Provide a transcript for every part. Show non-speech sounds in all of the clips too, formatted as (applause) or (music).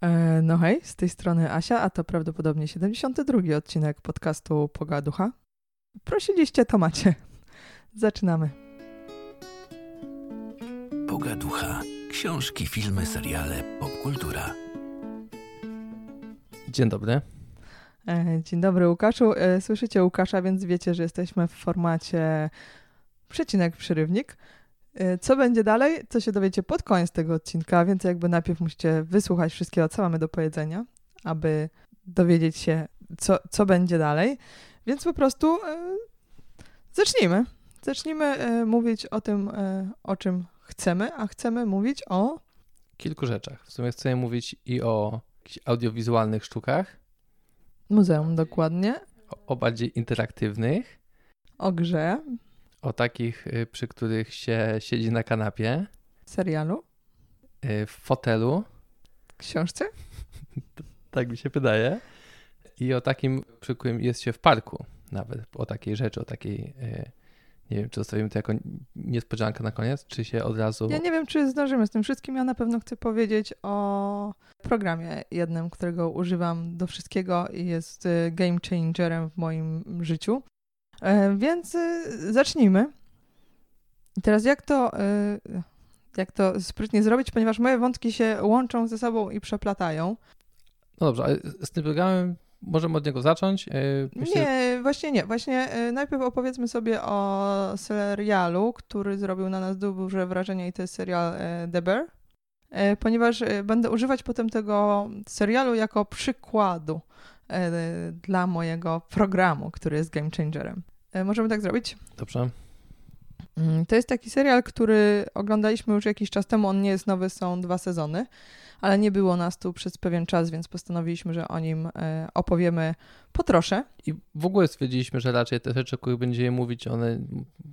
E, no hej, z tej strony Asia, a to prawdopodobnie 72 odcinek podcastu Pogaducha. Prosiliście, to macie. Zaczynamy. Pogaducha. Książki, filmy, seriale, popkultura. Dzień dobry. E, dzień dobry Łukaszu. E, słyszycie Łukasza, więc wiecie, że jesteśmy w formacie przecinek, przerywnik. E, co będzie dalej, co się dowiecie pod koniec tego odcinka, więc jakby najpierw musicie wysłuchać wszystkiego, co mamy do powiedzenia, aby dowiedzieć się, co, co będzie dalej. Więc po prostu e, zacznijmy. Zacznijmy e, mówić o tym, e, o czym chcemy, a chcemy mówić o. Kilku rzeczach. W sumie chcemy mówić i o jakichś audiowizualnych sztukach, Muzeum dokładnie, o, o bardziej interaktywnych, o grze, o takich, y, przy których się siedzi na kanapie, serialu, y, w fotelu, książce. (laughs) tak mi się wydaje, i o takim, przy którym jest się w parku nawet, o takiej rzeczy, o takiej, y, nie wiem, czy zostawimy to jako niespodziankę na koniec, czy się od razu... Ja nie wiem, czy zdążymy z tym wszystkim. Ja na pewno chcę powiedzieć o programie jednym, którego używam do wszystkiego i jest game changerem w moim życiu. E, Więc y, zacznijmy. I teraz jak to, y, jak to sprytnie zrobić, ponieważ moje wątki się łączą ze sobą i przeplatają. No dobrze, ale z tym programem możemy od niego zacząć. Y, myślę, Nie, właśnie nie. Właśnie y, najpierw opowiedzmy sobie o serialu, który zrobił na nas duże wrażenie i to jest serial The Bear, ponieważ będę używać potem tego serialu jako przykładu dla mojego programu, który jest game changerem. Y, Możemy tak zrobić? Dobrze. Mm, To jest taki serial, który oglądaliśmy już jakiś czas temu. On nie jest nowy, są dwa sezony, ale nie było nas tu przez pewien czas, więc postanowiliśmy, że o nim e, opowiemy po trosze. I w ogóle stwierdziliśmy, że raczej te rzeczy, o których będziemy mówić, one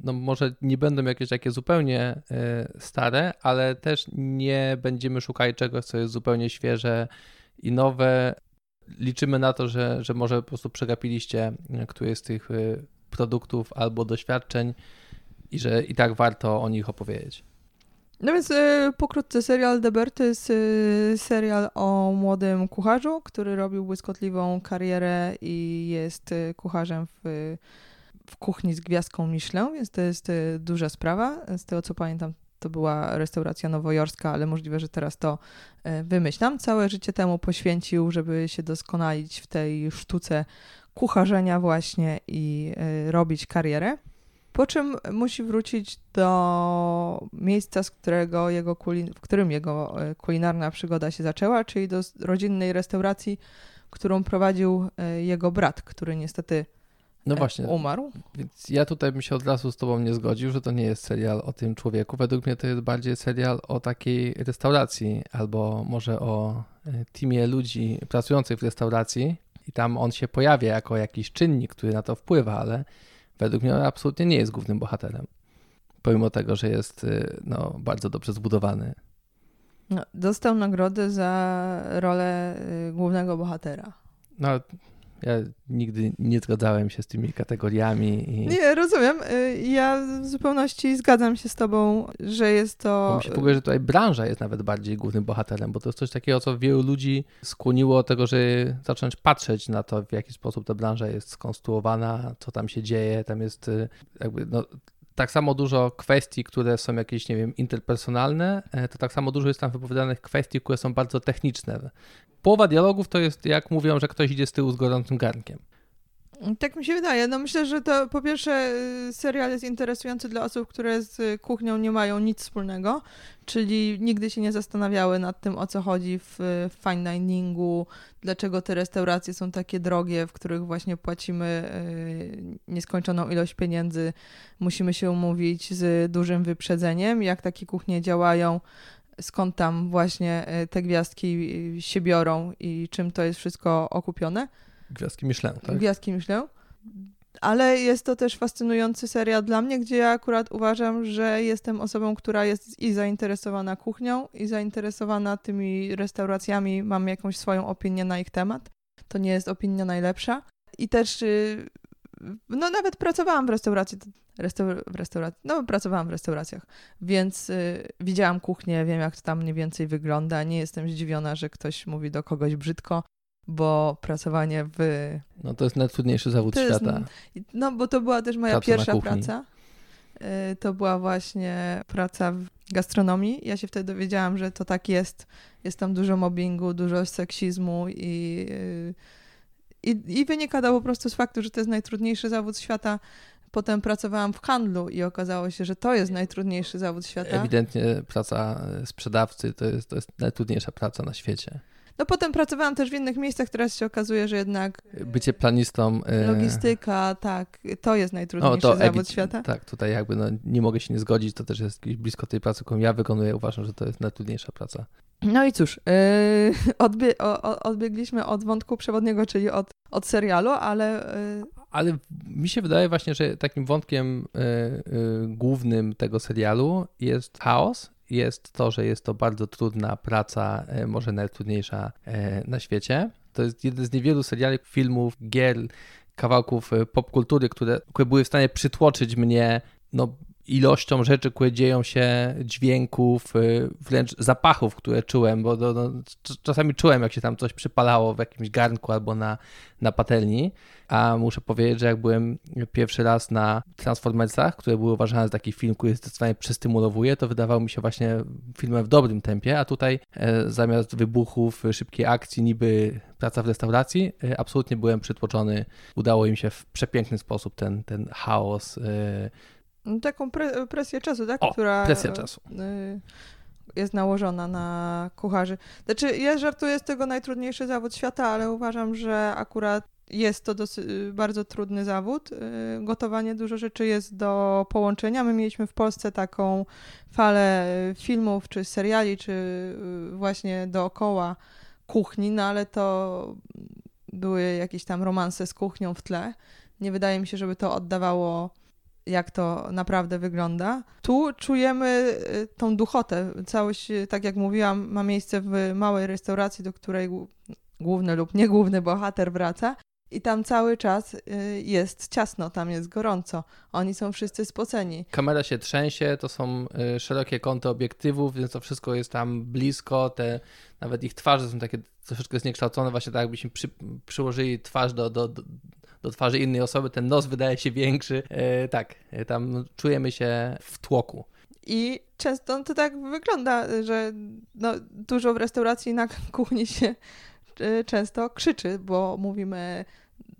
no może nie będą jakieś takie zupełnie e, stare, ale też nie będziemy szukali czegoś, co jest zupełnie świeże i nowe. Liczymy na to, że, że może po prostu przegapiliście któryś z tych e, produktów albo doświadczeń i że i tak warto o nich opowiedzieć. No więc e, pokrótce serial The Bear to jest e, serial o młodym kucharzu, który robił błyskotliwą karierę i jest kucharzem w, w kuchni z gwiazdką Michelin, więc to jest duża sprawa. Z tego co pamiętam, to była restauracja nowojorska, ale możliwe, że teraz to e, wymyślam. Całe życie temu poświęcił, żeby się doskonalić w tej sztuce kucharzenia właśnie i e, robić karierę. Po czym musi wrócić do miejsca, z którego jego w którym jego e, kulinarna przygoda się zaczęła, czyli do rodzinnej restauracji, którą prowadził jego brat, który niestety No właśnie, umarł. Więc ja tutaj bym się od razu z tobą nie zgodził, że to nie jest serial o tym człowieku. Według mnie to jest bardziej serial o takiej restauracji, albo może o e, teamie ludzi pracujących w restauracji i tam on się pojawia jako jakiś czynnik, który na to wpływa, ale według mnie on absolutnie nie jest głównym bohaterem. Pomimo tego, że jest e, no, bardzo dobrze zbudowany. No, dostał nagrodę za rolę e, głównego bohatera. No, ja nigdy nie zgadzałem się z tymi kategoriami i Nie, rozumiem. E, Ja w zupełności zgadzam się z tobą, że jest Bo to... mi się pokazuje, że tutaj branża jest nawet bardziej głównym bohaterem, bo to jest coś takiego, co wielu ludzi skłoniło do tego, żeby zacząć patrzeć na to, w jaki sposób ta branża jest skonstruowana, co tam się dzieje. Tam jest y, jakby no, tak samo dużo kwestii, które są jakieś, nie wiem, interpersonalne, e, to tak samo dużo jest tam wypowiadanych kwestii, które są bardzo techniczne. Połowa dialogów to jest, jak mówią, że ktoś idzie z tyłu z gorącym garnkiem. Tak mi się wydaje. No myślę, że to po pierwsze y, serial jest interesujący dla osób, które z kuchnią nie mają nic wspólnego, czyli nigdy się nie zastanawiały nad tym, o co chodzi w y, fine diningu, dlaczego te restauracje są takie drogie, w których właśnie płacimy y, nieskończoną ilość pieniędzy, musimy się umówić z dużym wyprzedzeniem, jak takie kuchnie działają, skąd tam właśnie te gwiazdki się biorą i czym to jest wszystko okupione. Gwiazdki Michelin, tak? Gwiazdki myślę. Ale jest to też fascynujący serial dla mnie, gdzie ja akurat uważam, że jestem osobą, która jest i zainteresowana kuchnią, i zainteresowana tymi restauracjami. Mam jakąś swoją opinię na ich temat. To nie jest opinia najlepsza. I też y, no nawet pracowałam w restauracji, restaur, w restauracji, no pracowałam w restauracjach, więc y, widziałam kuchnię, wiem jak to tam mniej więcej wygląda, nie jestem zdziwiona, że ktoś mówi do kogoś brzydko, bo pracowanie w... No to jest najtrudniejszy zawód jest- świata. No bo to była też moja pierwsza praca. Y, To była właśnie praca w gastronomii. Ja się wtedy dowiedziałam, że to tak jest. Jest tam dużo mobbingu, dużo seksizmu i, y, i, i wynika to po prostu z faktu, że to jest najtrudniejszy zawód świata. Potem pracowałam w handlu i okazało się, że to jest najtrudniejszy zawód świata. Ewidentnie praca e, sprzedawcy to jest, to jest najtrudniejsza praca na świecie. No potem pracowałam też w innych miejscach, teraz się okazuje, że jednak Bycie planistą. e, logistyka, tak, to jest najtrudniejszy zawód ewi- świata. Tak, tutaj jakby no, nie mogę się nie zgodzić, to też jest blisko tej pracy, którą ja wykonuję. Uważam, że to jest najtrudniejsza praca. No i cóż, yy, (laughs) odbie- o, odbiegliśmy od wątku przewodniego, czyli od, od serialu, ale yy, Ale mi się wydaje właśnie, że takim wątkiem e, e, głównym tego serialu jest chaos. Jest to, że jest to bardzo trudna praca, e, może najtrudniejsza e, na świecie. To jest jeden z niewielu seriali, filmów, gier, kawałków e, popkultury, które, które były w stanie przytłoczyć mnie no, ilością rzeczy, które dzieją się, dźwięków, wręcz zapachów, które czułem, bo no, cz- czasami czułem, jak się tam coś przypalało w jakimś garnku albo na, na patelni, a muszę powiedzieć, że jak byłem pierwszy raz na Transformersach, które były uważane za taki film, który zdecydowanie przestymulowuje, to wydawał mi się właśnie filmem w dobrym tempie, a tutaj e, zamiast wybuchów, szybkiej akcji, niby praca w restauracji, e, absolutnie byłem przytłoczony. Udało im się w przepiękny sposób ten, ten chaos e, no, taką pre- presję czasu, tak? O, która presja czasu. jest nałożona na kucharzy. Znaczy, ja żartuję z tego najtrudniejszy zawód świata, ale uważam, że akurat jest to dosyć, bardzo trudny zawód. Yy, Gotowanie dużo rzeczy jest do połączenia. My mieliśmy w Polsce taką falę yy, filmów, czy seriali, czy właśnie dookoła kuchni, no ale to były jakieś tam romanse z kuchnią w tle. Nie wydaje mi się, żeby to oddawało jak to naprawdę wygląda. Tu czujemy y, tą duchotę. Całość, y, tak jak mówiłam, ma miejsce w małej restauracji, do której głó- główny lub niegłówny bohater wraca. I tam cały czas y, jest ciasno, tam jest gorąco. Oni są wszyscy spoceni. Kamera się trzęsie, to są y, szerokie kąty obiektywów, więc to wszystko jest tam blisko. Te, nawet ich twarze są takie troszeczkę zniekształcone, właśnie tak jakbyśmy przy, przyłożyli twarz do, do, do, do twarzy innej osoby, ten nos wydaje się większy. E, tak, tam czujemy się w tłoku. I często to tak wygląda, że no, dużo w restauracji na kuchni się często krzyczy, bo mówimy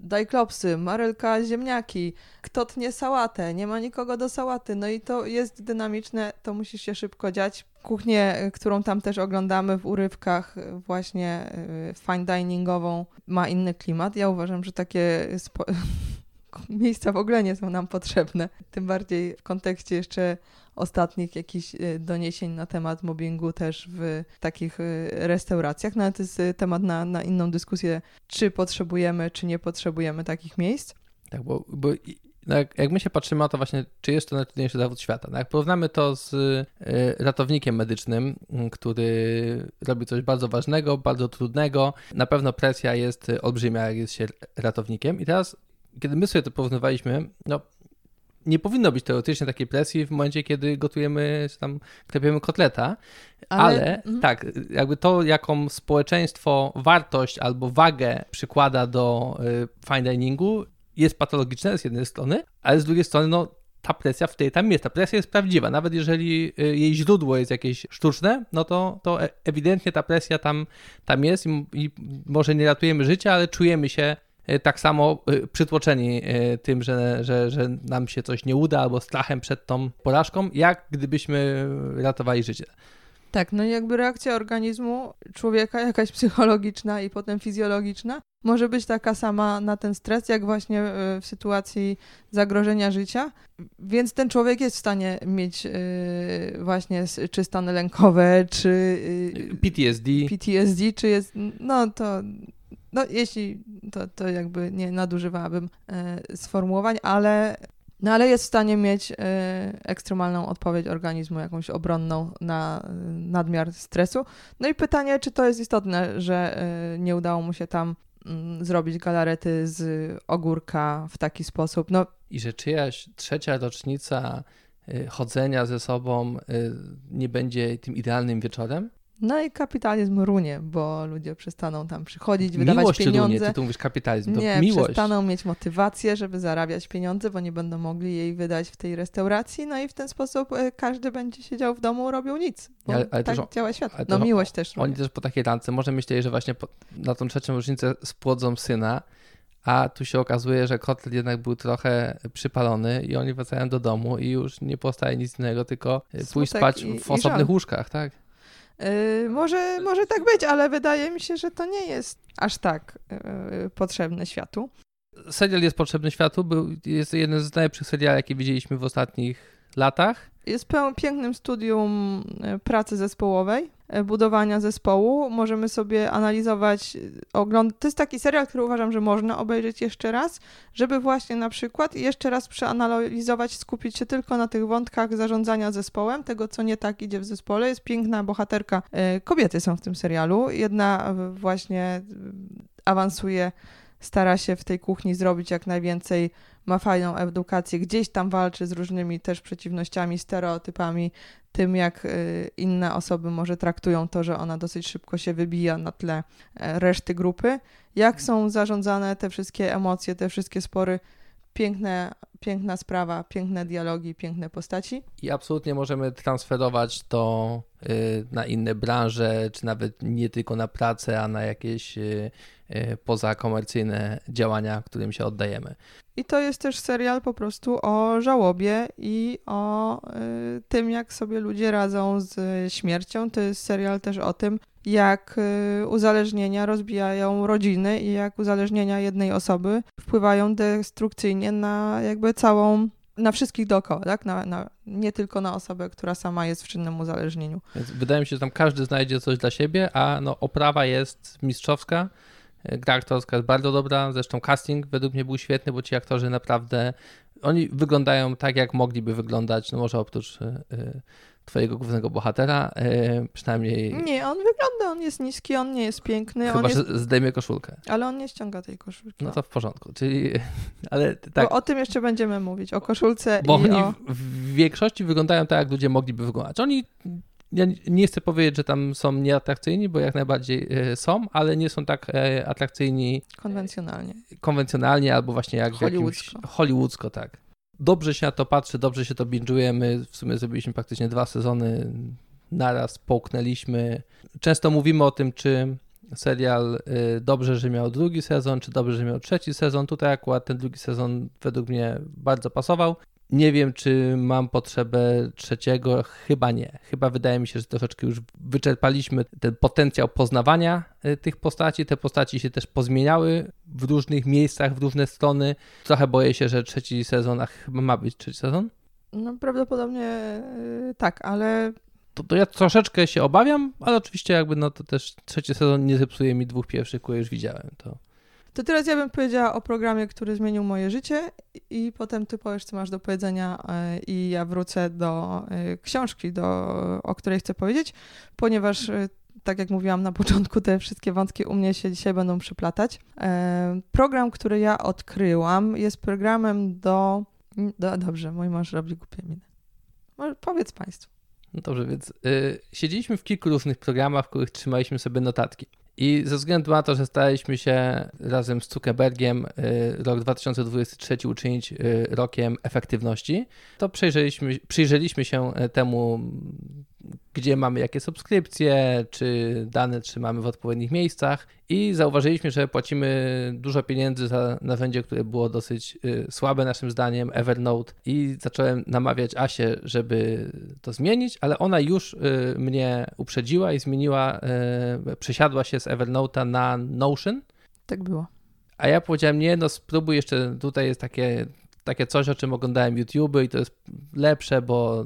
daj klopsy, marelka, ziemniaki, kto tnie sałatę, nie ma nikogo do sałaty. No i to jest dynamiczne, to musi się szybko dziać. Kuchnię, którą tam też oglądamy w urywkach, właśnie y, fine diningową, ma inny klimat. Ja uważam, że takie spo... (laughs) miejsca w ogóle nie są nam potrzebne. Tym bardziej w kontekście jeszcze ostatnich jakichś y, doniesień na temat mobbingu też w takich y, restauracjach. No ale to jest y, temat na, na inną dyskusję, czy potrzebujemy, czy nie potrzebujemy takich miejsc. Tak, bo, bo no jak, jak my się patrzymy na to właśnie, czy jest to najtrudniejszy zawód świata. No jak porównamy to z ratownikiem medycznym, y, który robi coś bardzo ważnego, bardzo trudnego, na pewno presja jest olbrzymia, jak jest się ratownikiem. I teraz, kiedy my sobie to porównywaliśmy, no nie powinno być teoretycznie takiej presji w momencie, kiedy gotujemy, czy tam klepiemy kotleta, ale, mhm. tak, jakby to, jaką społeczeństwo wartość albo wagę przykłada do y, fine diningu, jest patologiczne z jednej strony, ale z drugiej strony, no, ta presja w tej tam jest. Ta presja jest prawdziwa. Nawet jeżeli y, jej źródło jest jakieś sztuczne, no to, to e- ewidentnie ta presja tam, tam jest i, i może nie ratujemy życia, ale czujemy się tak samo y, przytłoczeni y, tym, że, że, że nam się coś nie uda, albo strachem przed tą porażką, jak gdybyśmy ratowali życie. Tak, no i jakby reakcja organizmu człowieka, jakaś psychologiczna i potem fizjologiczna, może być taka sama na ten stres, jak właśnie w sytuacji zagrożenia życia. Więc ten człowiek jest w stanie mieć właśnie czy stany lękowe, czy PTSD. PTSD, czy jest, no to, no jeśli, to, to jakby nie nadużywałabym e, sformułowań, ale, no ale jest w stanie mieć e, ekstremalną odpowiedź organizmu, jakąś obronną na e, nadmiar stresu. No i pytanie, czy to jest istotne, że e, nie udało mu się tam mm, zrobić galarety z ogórka w taki sposób. No, I że czyjaś trzecia rocznica y, chodzenia ze sobą y, nie będzie tym idealnym wieczorem? No i kapitalizm runie, bo ludzie przestaną tam przychodzić, wydawać Miłość pieniądze. runie, ty tu mówisz kapitalizm, to Nie, miłość. przestaną mieć motywację, żeby zarabiać pieniądze, bo nie będą mogli jej wydać w tej restauracji, no i w ten sposób e, każdy będzie siedział w domu, robił nic. Bo Ale- ale tak też działa świat. No też miłość też. Oni runie. też po takiej randce może myśleli, że właśnie po, na tą trzecią rocznicę spłodzą syna, a tu się okazuje, że kotlet jednak był trochę przypalony i oni wracają do domu i już nie powstaje nic innego, tylko pójść Smutek spać i- w osobnych żal. łóżkach, tak? Yy, może, może tak być, ale wydaje mi się, że to nie jest aż tak yy, potrzebne światu. Serial jest potrzebny światu, był, jest jeden z najlepszych seriali, jakie widzieliśmy w ostatnich latach. Jest pięknym studium e, pracy zespołowej, e, budowania zespołu. Możemy sobie analizować, e, ogląd- To jest taki serial, który uważam, że można obejrzeć jeszcze raz, żeby właśnie na przykład jeszcze raz przeanalizować, skupić się tylko na tych wątkach zarządzania zespołem, tego co nie tak idzie w zespole. Jest piękna bohaterka. Kobiety są w tym serialu. Jedna właśnie awansuje, stara się w tej kuchni zrobić jak najwięcej ma fajną edukację, gdzieś tam walczy z różnymi też przeciwnościami, stereotypami, tym jak y, inne osoby może traktują to, że ona dosyć szybko się wybija na tle e, reszty grupy. Jak są zarządzane te wszystkie emocje, te wszystkie spory. Piękne, piękna sprawa, piękne dialogi, piękne postaci. I absolutnie możemy transferować to y, na inne branże, czy nawet nie tylko na pracę, a na jakieś y, y, pozakomercyjne działania, którym się oddajemy. I to jest też serial po prostu o żałobie i o y, tym, jak sobie ludzie radzą z śmiercią. To jest serial też o tym, jak y, uzależnienia rozbijają rodziny i jak uzależnienia jednej osoby wpływają destrukcyjnie na jakby całą, na wszystkich dookoła, tak? Na, na, nie tylko na osobę, która sama jest w czynnym uzależnieniu. Więc wydaje mi się, że tam każdy znajdzie coś dla siebie, a no, oprawa jest mistrzowska. Y, Gra aktorska jest bardzo dobra, zresztą casting według mnie był świetny, bo ci aktorzy naprawdę, oni wyglądają tak, jak mogliby wyglądać, no może oprócz y, y, twojego głównego bohatera, przynajmniej Nie, on wygląda, on jest niski, on nie jest piękny, on chyba, jest, że zdejmie koszulkę. ale on nie ściąga tej koszulki. No to w porządku, czyli, ale tak, Bo o tym jeszcze będziemy mówić, o koszulce bo i oni o... w większości wyglądają tak, jak ludzie mogliby wyglądać. Oni, ja nie chcę powiedzieć, że tam są nieatrakcyjni, bo jak najbardziej e, są, ale nie są tak e, atrakcyjni konwencjonalnie. konwencjonalnie albo właśnie jak w jakimś Hollywoodzko. hollywoodzko, tak. Dobrze się na to patrzy, dobrze się to binge'uje. My w sumie zrobiliśmy praktycznie dwa sezony naraz, połknęliśmy. Często mówimy o tym, czy serial dobrze, że miał drugi sezon, czy dobrze, że miał trzeci sezon. Tutaj akurat ten drugi sezon według mnie bardzo pasował. Nie wiem, czy mam potrzebę trzeciego. Chyba nie. Chyba wydaje mi się, że troszeczkę już wyczerpaliśmy ten potencjał poznawania y, tych postaci. Te postaci się też pozmieniały w różnych miejscach, w różne strony. Trochę boję się, że trzeci sezon, a chyba ma być trzeci sezon, No prawdopodobnie yy, tak, ale to, to ja troszeczkę się obawiam, ale oczywiście jakby no to też trzeci sezon nie zepsuje mi dwóch pierwszych, które już widziałem. To to teraz ja bym powiedziała o programie, który zmienił moje życie i potem ty powiesz, co masz do powiedzenia yy, i ja wrócę do yy, książki, do, o której chcę powiedzieć, ponieważ yy, tak jak mówiłam na początku, te wszystkie wątki u mnie się dzisiaj będą przyplatać. Program, który ja odkryłam, jest programem do... do dobrze, mój mąż robi głupie miny. Powiedz Państwu. No dobrze, więc y, siedzieliśmy w kilku różnych programach, w których trzymaliśmy sobie notatki. I ze względu na to, że staraliśmy się razem z Zuckerbergiem y, rok 2023 uczynić y, rokiem efektywności, to przejrzeliśmy, przyjrzeliśmy się y, temu, gdzie mamy jakie subskrypcje, czy dane trzymamy w odpowiednich miejscach. I zauważyliśmy, że płacimy dużo pieniędzy za narzędzie, które było dosyć y, słabe naszym zdaniem, Evernote. I zacząłem namawiać Asię, żeby to zmienić, ale ona już y, mnie uprzedziła i zmieniła, y, przesiadła się z Evernote'a na Notion, Tak było. a ja powiedziałem, nie, no spróbuj jeszcze, tutaj jest takie, takie coś, o czym oglądałem YouTube i to jest lepsze, bo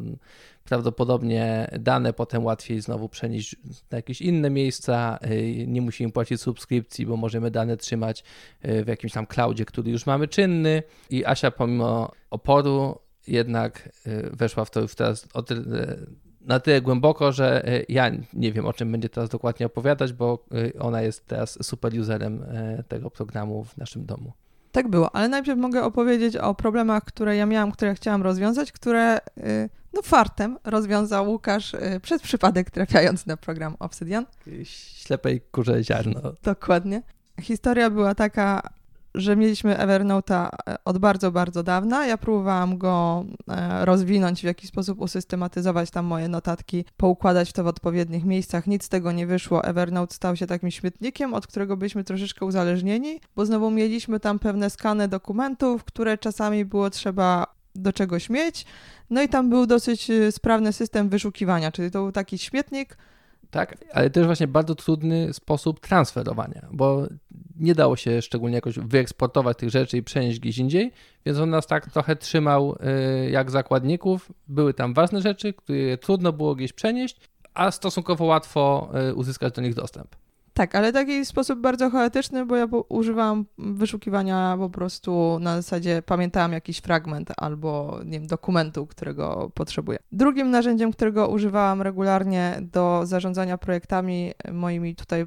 prawdopodobnie dane potem łatwiej znowu przenieść na jakieś inne miejsca, y, nie musimy płacić subskrypcji, bo możemy dane trzymać y, w jakimś tam cloudzie, który już mamy czynny i Asia pomimo oporu jednak y, weszła w to już teraz o tyle na tyle głęboko, że ja nie wiem, o czym będzie teraz dokładnie opowiadać, bo ona jest teraz super userem tego programu w naszym domu. Tak było, ale najpierw mogę opowiedzieć o problemach, które ja miałam, które chciałam rozwiązać, które no fartem rozwiązał Łukasz przez przypadek trafiając na program Obsidian. Ślepej kurze ziarno. Dokładnie. Historia była taka, że mieliśmy Evernote'a e, od bardzo, bardzo dawna. Ja próbowałam go e, rozwinąć, w jakiś sposób usystematyzować tam moje notatki, poukładać to w odpowiednich miejscach. Nic z tego nie wyszło. Evernote stał się takim śmietnikiem, od którego byliśmy troszeczkę uzależnieni, bo znowu mieliśmy tam pewne skany dokumentów, które czasami było trzeba do czegoś mieć. No i tam był dosyć e, sprawny system wyszukiwania, czyli to był taki śmietnik, tak, ale też właśnie bardzo trudny sposób transferowania, bo nie dało się szczególnie jakoś wyeksportować tych rzeczy i przenieść gdzieś indziej, więc on nas tak trochę trzymał y, jak zakładników. Były tam ważne rzeczy, które trudno było gdzieś przenieść, a stosunkowo łatwo y, uzyskać do nich dostęp. Tak, ale taki sposób bardzo chaotyczny, bo ja używałam wyszukiwania po prostu na zasadzie pamiętałam jakiś fragment albo nie wiem, dokumentu, którego potrzebuję. Drugim narzędziem, którego używałam regularnie do zarządzania projektami, moimi tutaj,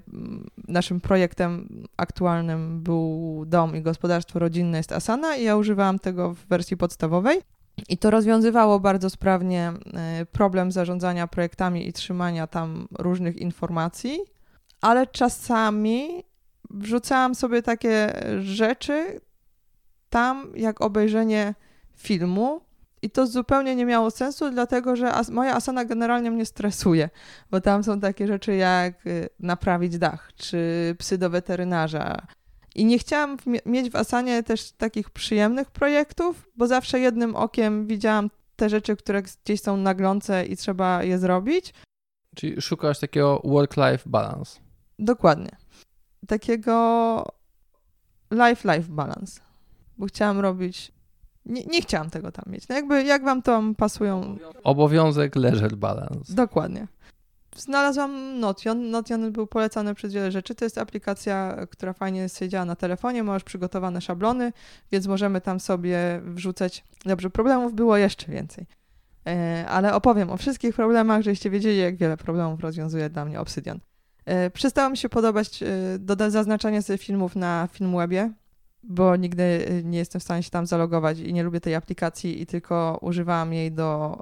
naszym projektem aktualnym był dom i gospodarstwo rodzinne jest Asana i ja używałam tego w wersji podstawowej. I to rozwiązywało bardzo sprawnie e, problem zarządzania projektami i trzymania tam różnych informacji ale czasami wrzucałam sobie takie rzeczy tam, jak obejrzenie filmu. I to zupełnie nie miało sensu, dlatego że as moja asana generalnie mnie stresuje, bo tam są takie rzeczy jak y, naprawić dach, czy psy do weterynarza. I nie chciałam mieć w asanie też takich przyjemnych projektów, bo zawsze jednym okiem widziałam te rzeczy, które gdzieś są naglące i trzeba je zrobić. Czyli szukasz takiego work-life balance. Dokładnie. Takiego life-life balance. Bo chciałam robić. Nie, nie chciałam tego tam mieć. No jakby jak wam tam pasują. Obowiązek leisure balance. Dokładnie. Znalazłam Notion. Notion był polecany przez wiele rzeczy. To jest aplikacja, która fajnie działa na telefonie. Masz przygotowane szablony, więc możemy tam sobie wrzucać. Dobrze, problemów było jeszcze więcej. E, ale opowiem o wszystkich problemach, żebyście wiedzieli, jak wiele problemów rozwiązuje dla mnie Obsidian. E, przestało mi się podobać e, zaznaczanie sobie filmów na Filmwebie, bo nigdy e, nie jestem w stanie się tam zalogować i nie lubię tej aplikacji i tylko używałam jej do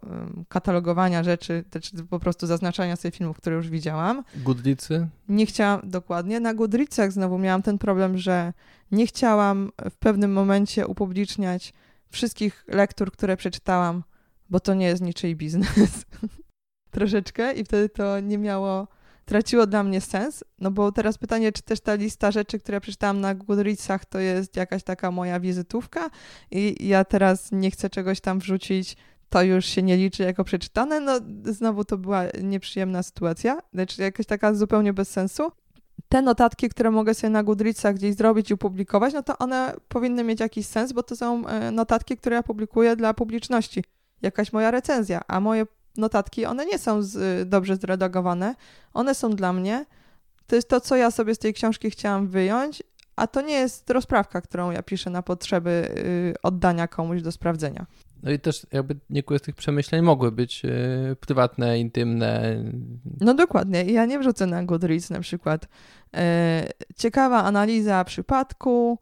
katalogowania rzeczy, czy po prostu zaznaczania sobie filmów, które już widziałam. Goodreadsy? Nie chciałam, dokładnie. Na Goodreadsach znowu miałam ten problem, że nie chciałam w pewnym momencie upubliczniać wszystkich lektur, które przeczytałam, bo to nie jest niczyj biznes. (laughs) Troszeczkę i wtedy to nie miało traciło dla mnie sens, no bo teraz pytanie, czy też ta lista rzeczy, które przeczytałam na Goodreadsach, to jest jakaś taka moja wizytówka i ja teraz nie chcę czegoś tam wrzucić, to już się nie liczy jako przeczytane, no znowu to była nieprzyjemna sytuacja, lecz jakaś taka zupełnie bez sensu. Te notatki, które mogę sobie na Goodreadsach gdzieś zrobić i opublikować, no to one powinny mieć jakiś sens, bo to są e, notatki, które ja publikuję dla publiczności. Jakaś moja recenzja, a moje notatki, one nie są z, dobrze zredagowane, one są dla mnie. To jest to, co ja sobie z tej książki chciałam wyjąć, a to nie jest rozprawka, którą ja piszę na potrzeby y, oddania komuś do sprawdzenia. No i też jakby niektóre z tych przemyśleń mogły być y, prywatne, intymne. No dokładnie. Ja nie wrzucę na Goodreads na przykład y, ciekawa analiza przypadku,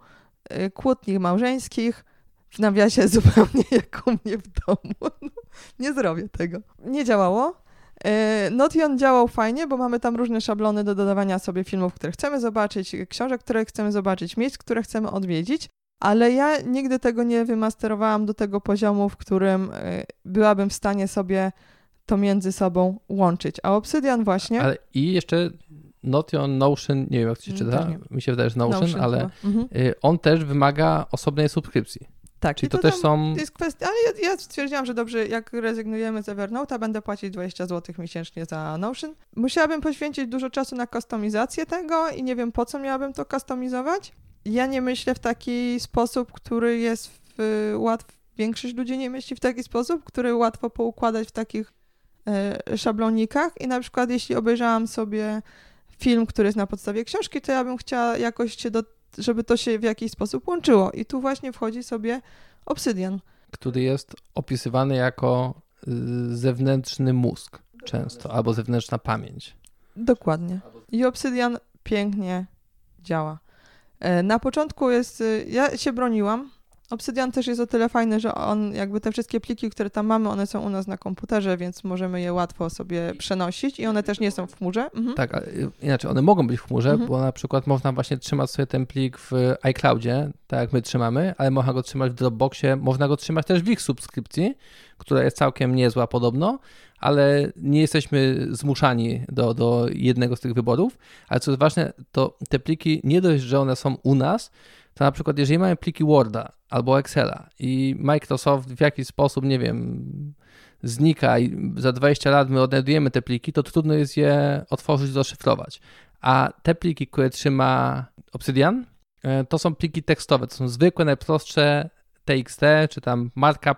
kłótni małżeńskich, w nawiasie (laughs) zupełnie jak u mnie w domu. (laughs) No, nie zrobię tego. Nie działało. E, Notion działał fajnie, bo mamy tam różne szablony do dodawania sobie filmów, które chcemy zobaczyć, książek, które chcemy zobaczyć, miejsc, które chcemy odwiedzić, ale ja nigdy tego nie wymasterowałam do tego poziomu, w którym e, byłabym w stanie sobie to między sobą łączyć. A Obsidian właśnie... Ale i jeszcze Notion, Notion, nie wiem jak to się czyta, mm, mi się wydaje, że Notion, Notion ale mhm. Y, on też wymaga osobnej subskrypcji. Tak, Czyli to, to też są. Jest kwestia, ale ja, ja stwierdziłam, że dobrze, jak rezygnujemy z Evernote'a, będę płacić 20 zł miesięcznie za Notion. Musiałabym poświęcić dużo czasu na kustomizację tego i nie wiem po co miałabym to kustomizować. Ja nie myślę w taki sposób, który jest w, łatw. Większość ludzi nie myśli w taki sposób, który łatwo poukładać w takich e, szablonikach. I na przykład, jeśli obejrzałam sobie film, który jest na podstawie książki, to ja bym chciała jakoś się do żeby to się w jakiś sposób łączyło. I tu właśnie wchodzi sobie Obsydian. Który jest opisywany jako y, zewnętrzny mózg. często, albo zewnętrzna pamięć. Dokładnie. I Obsydian pięknie działa. E, Na początku jest, y, ja się broniłam. Obsydian też jest o tyle fajny, że on jakby te wszystkie pliki, które tam mamy, one są u nas na komputerze, więc możemy je łatwo sobie przenosić i one też nie są w chmurze. Mhm. Tak, inaczej, one mogą być w chmurze, Mhm. bo na przykład można właśnie trzymać sobie ten plik w iCloudzie, tak jak my trzymamy, ale można go trzymać w Dropboxie, można go trzymać też w ich subskrypcji, która jest całkiem niezła podobno, ale nie jesteśmy zmuszani do, do jednego z tych wyborów. Ale co jest ważne, to te pliki nie dość, że one są u nas, to na przykład jeżeli mamy pliki Worda albo Excela i Microsoft w jakiś sposób, nie wiem, znika i za 20 lat my odnajdujemy te pliki, to trudno jest je otworzyć, zaszyfrować. A te pliki, które trzyma Obsidian, e, to są pliki tekstowe, to są zwykłe, najprostsze TXT, czy tam markup,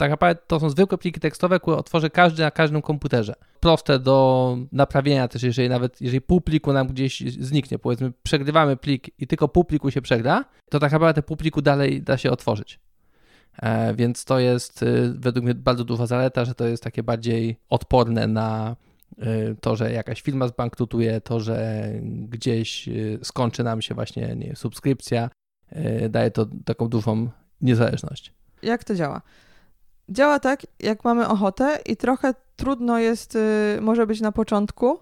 tak naprawdę to są zwykłe pliki tekstowe, które otworzy każdy na każdym komputerze. Proste do naprawienia też, jeżeli nawet, jeżeli pół pliku nam gdzieś zniknie, powiedzmy przegrywamy plik i tylko pół pliku się przegra, to tak naprawdę pół pliku dalej da się otworzyć. E, więc to jest y, według mnie bardzo duża zaleta, że to jest takie bardziej odporne na y, to, że jakaś firma zbankrutuje, to, że gdzieś y, skończy nam się właśnie nie, subskrypcja, daje to taką dużą niezależność. Jak to działa? Działa tak, jak mamy ochotę i trochę trudno jest, y, może być na początku,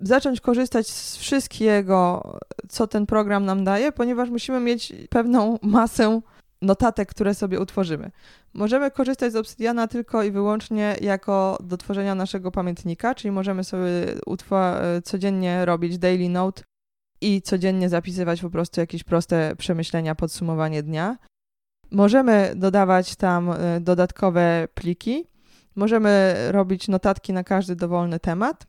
zacząć korzystać z wszystkiego, co ten program nam daje, ponieważ musimy mieć pewną masę notatek, które sobie utworzymy. Możemy korzystać z Obsidiana tylko i wyłącznie jako do tworzenia naszego pamiętnika, czyli możemy sobie codziennie robić daily note i codziennie zapisywać po prostu jakieś proste przemyślenia, podsumowanie dnia. Możemy dodawać tam y, dodatkowe pliki, możemy robić notatki na każdy dowolny temat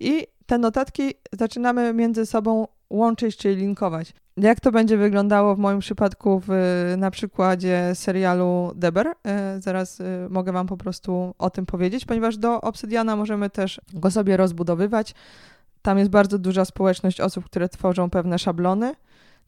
i te notatki zaczynamy między sobą łączyć, czyli linkować. Jak to będzie wyglądało w moim przypadku w, na przykładzie serialu Deber? Y, Zaraz y, mogę Wam po prostu o tym powiedzieć, ponieważ do Obsydiana możemy też go sobie rozbudowywać. Tam jest bardzo duża społeczność osób, które tworzą pewne szablony.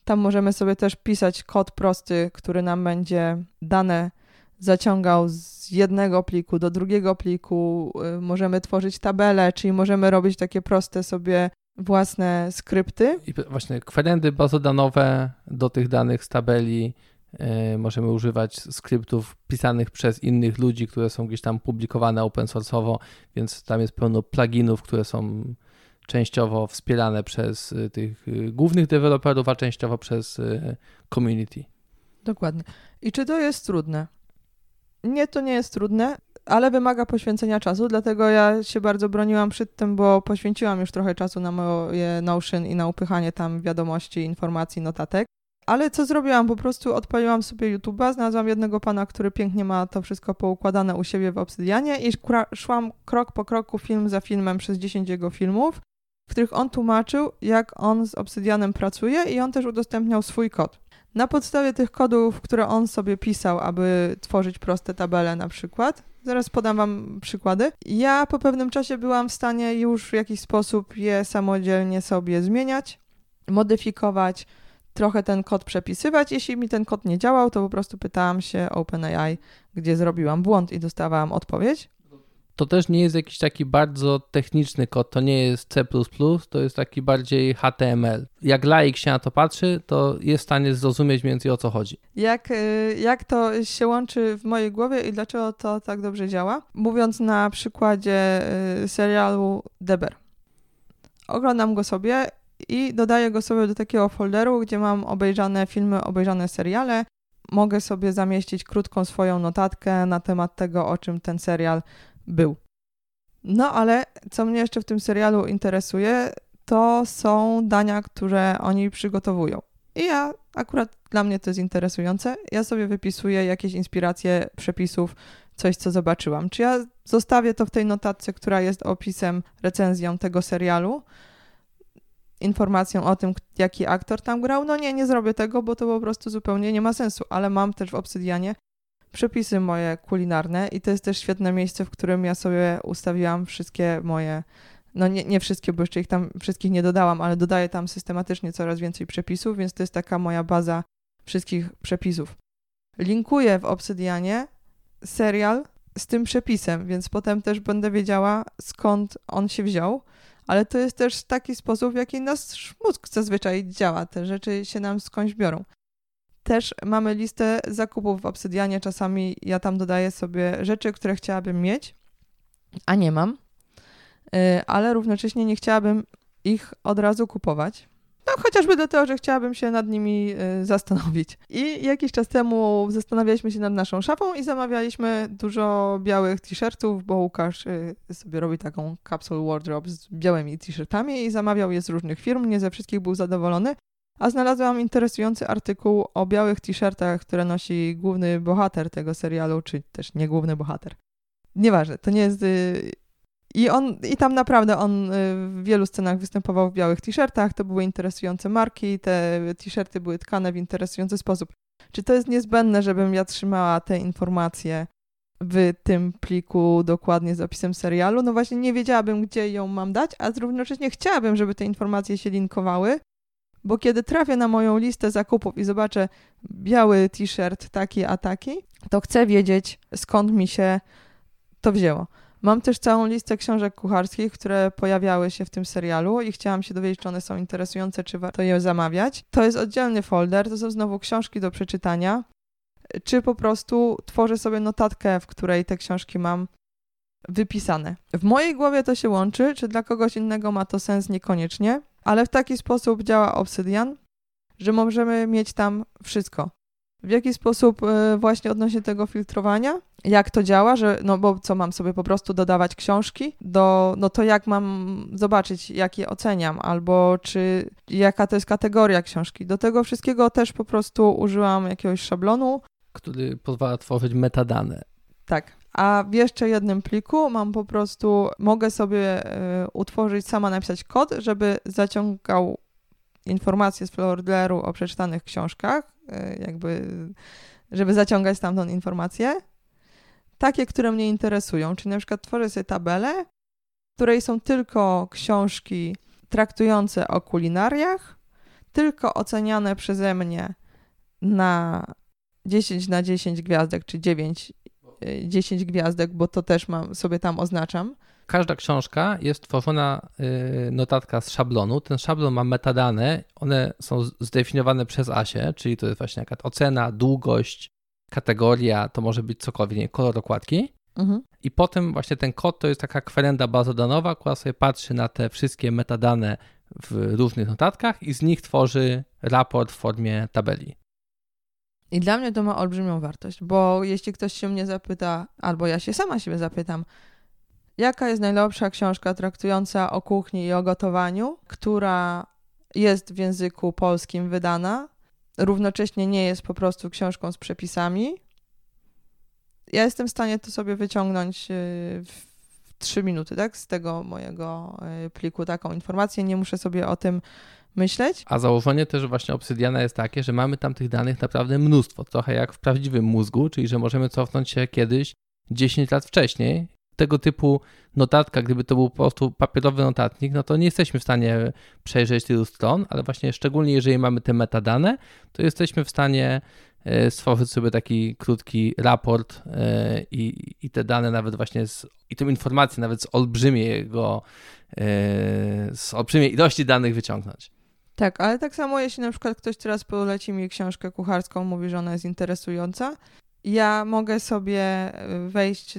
Tam możemy sobie też pisać kod prosty, który nam będzie dane zaciągał z jednego pliku do drugiego pliku. Y, Możemy tworzyć tabele, czyli możemy robić takie proste sobie własne skrypty. I właśnie kwerendy bazodanowe do tych danych z tabeli e, możemy używać skryptów pisanych przez innych ludzi, które są gdzieś tam publikowane open source'owo, więc tam jest pełno pluginów, które są częściowo wspierane przez y, tych y, głównych deweloperów, a częściowo przez y, community. Dokładnie. I czy to jest trudne? Nie, to nie jest trudne, ale wymaga poświęcenia czasu, dlatego ja się bardzo broniłam przed tym, bo poświęciłam już trochę czasu na moje Notion i na upychanie tam wiadomości, informacji, notatek. Ale co zrobiłam? Po prostu odpaliłam sobie YouTube'a, znalazłam jednego pana, który pięknie ma to wszystko poukładane u siebie w Obsydianie i szłam krok po kroku, film za filmem przez 10 jego filmów, w których on tłumaczył, jak on z Obsydianem pracuje i on też udostępniał swój kod. Na podstawie tych kodów, które on sobie pisał, aby tworzyć proste tabele na przykład, zaraz podam wam przykłady, ja po pewnym czasie byłam w stanie już w jakiś sposób je samodzielnie sobie zmieniać, modyfikować, trochę ten kod przepisywać. Jeśli mi ten kod nie działał, to po prostu pytałam się OpenAI, gdzie zrobiłam błąd i dostawałam odpowiedź. To też nie jest jakiś taki bardzo techniczny kod, to nie jest C++, to jest taki bardziej HTML. Jak laik się na to patrzy, to jest w stanie zrozumieć więcej o co chodzi. Jak, y, jak to się łączy w mojej głowie i dlaczego to tak dobrze działa? Mówiąc na przykładzie y, serialu Deber. Oglądam go sobie i dodaję go sobie do takiego folderu, gdzie mam obejrzane filmy, obejrzane seriale. Mogę sobie zamieścić krótką swoją notatkę na temat tego, o czym ten serial był. No ale co mnie jeszcze w tym serialu interesuje, to są dania, które oni przygotowują. I ja akurat dla mnie to jest interesujące. Ja sobie wypisuję jakieś inspiracje przepisów, coś co zobaczyłam. Czy ja zostawię to w tej notatce, która jest opisem, recenzją tego serialu, informacją o tym, jaki aktor tam grał? No nie, nie zrobię tego, bo to po prostu zupełnie nie ma sensu, ale mam też w Obsydianie przepisy moje kulinarne i to jest też świetne miejsce, w którym ja sobie ustawiłam wszystkie moje, no nie, nie wszystkie, bo jeszcze ich tam wszystkich nie dodałam, ale dodaję tam systematycznie coraz więcej przepisów, więc to jest taka moja baza, wszystkich przepisów. Linkuję w Obsydianie serial, z tym przepisem, więc potem też będę wiedziała, skąd on się wziął. Ale to jest też taki sposób, w jaki nasz mózg zazwyczaj działa. Te rzeczy się nam skądś biorą. Też mamy listę zakupów w Obsydianie. Czasami ja tam dodaję sobie rzeczy, które chciałabym mieć, a nie mam. Y, ale równocześnie nie chciałabym ich od razu kupować. No, chociażby dlatego, że chciałabym się nad nimi y, zastanowić. I jakiś czas temu zastanawialiśmy się nad naszą szafą i zamawialiśmy dużo białych t-shirtów, bo Łukasz y, sobie robi taką capsule wardrobe z białymi t-shirtami i zamawiał je z różnych firm, nie ze wszystkich był zadowolony. A znalazłam interesujący artykuł o białych t-shirtach, które nosi główny bohater tego serialu, czy też nie główny bohater. Nieważne, to nie jest i on, i tam naprawdę on y, w wielu scenach występował w białych t-shirtach, to były interesujące marki, te t-shirty były tkane w interesujący sposób. Czy to jest niezbędne, żebym ja trzymała te informacje w tym pliku dokładnie z opisem serialu? No właśnie nie wiedziałabym, gdzie ją mam dać, a równocześnie chciałabym, żeby te informacje się linkowały, bo kiedy trafię na moją listę zakupów i zobaczę biały t-shirt taki a taki, to chcę wiedzieć, skąd mi się to wzięło. Mam też całą listę książek kucharskich, które pojawiały się w tym serialu i chciałam się dowiedzieć, czy one są interesujące, czy warto je zamawiać. To jest oddzielny folder, to są znowu książki do przeczytania, czy po prostu tworzę sobie notatkę, w której te książki mam wypisane. W mojej głowie to się łączy, czy dla kogoś innego ma to sens niekoniecznie, ale w taki sposób działa Obsydian, że możemy mieć tam wszystko. W jaki sposób e, właśnie odnośnie tego filtrowania? Jak to działa, że no bo co mam sobie po prostu dodawać książki do, no to jak mam zobaczyć, jak je oceniam, albo czy jaka to jest kategoria książki. Do tego wszystkiego też po prostu użyłam jakiegoś szablonu. Który pozwala tworzyć metadane. Tak. A w jeszcze jednym pliku mam po prostu, mogę sobie y, utworzyć, sama napisać kod, żeby zaciągał informacje z folderu o przeczytanych książkach, e, jakby, żeby zaciągać stamtąd informacje, takie, które mnie interesują. Czyli na przykład tworzę sobie tabelę, w której są tylko książki traktujące o kulinariach, tylko oceniane przeze mnie na 10 na 10 gwiazdek, czy 9, 10 e, gwiazdek, bo to też mam, sobie tam oznaczam każda książka jest tworzona y, notatka z szablonu. Ten szablon ma metadane, one są zdefiniowane przez Asię, czyli to jest właśnie jakaś ocena, długość, kategoria, to może być cokolwiek, kolor okładki. Mhm. I potem właśnie ten kod to jest taka kwerenda bazodanowa, która sobie patrzy na te wszystkie metadane w różnych notatkach i z nich tworzy raport w formie tabeli. I dla mnie to ma olbrzymią wartość, bo jeśli ktoś się mnie zapyta, albo ja się sama siebie zapytam, Jaka jest najlepsza książka traktująca o kuchni i o gotowaniu, która jest w języku polskim wydana, równocześnie nie jest po prostu książką z przepisami? Ja jestem w stanie to sobie wyciągnąć y, w trzy minuty, tak? Z tego mojego y, pliku taką informację. Nie muszę sobie o tym myśleć. A założenie też właśnie Obsydiana jest takie, że mamy tam tych danych naprawdę mnóstwo, trochę jak w prawdziwym mózgu, czyli że możemy cofnąć się kiedyś 10 lat wcześniej tego typu notatka, gdyby to był po prostu papierowy notatnik, no to nie jesteśmy w stanie przejrzeć tylu stron, ale właśnie szczególnie jeżeli mamy te metadane, to jesteśmy w stanie e, stworzyć sobie taki krótki raport e, i, i te dane nawet właśnie z, i tę informację nawet z olbrzymiego, e, z olbrzymiej ilości danych wyciągnąć. Tak, ale tak samo jeśli na przykład ktoś teraz poleci mi książkę kucharską, mówi, że ona jest interesująca, ja mogę sobie y, wejść,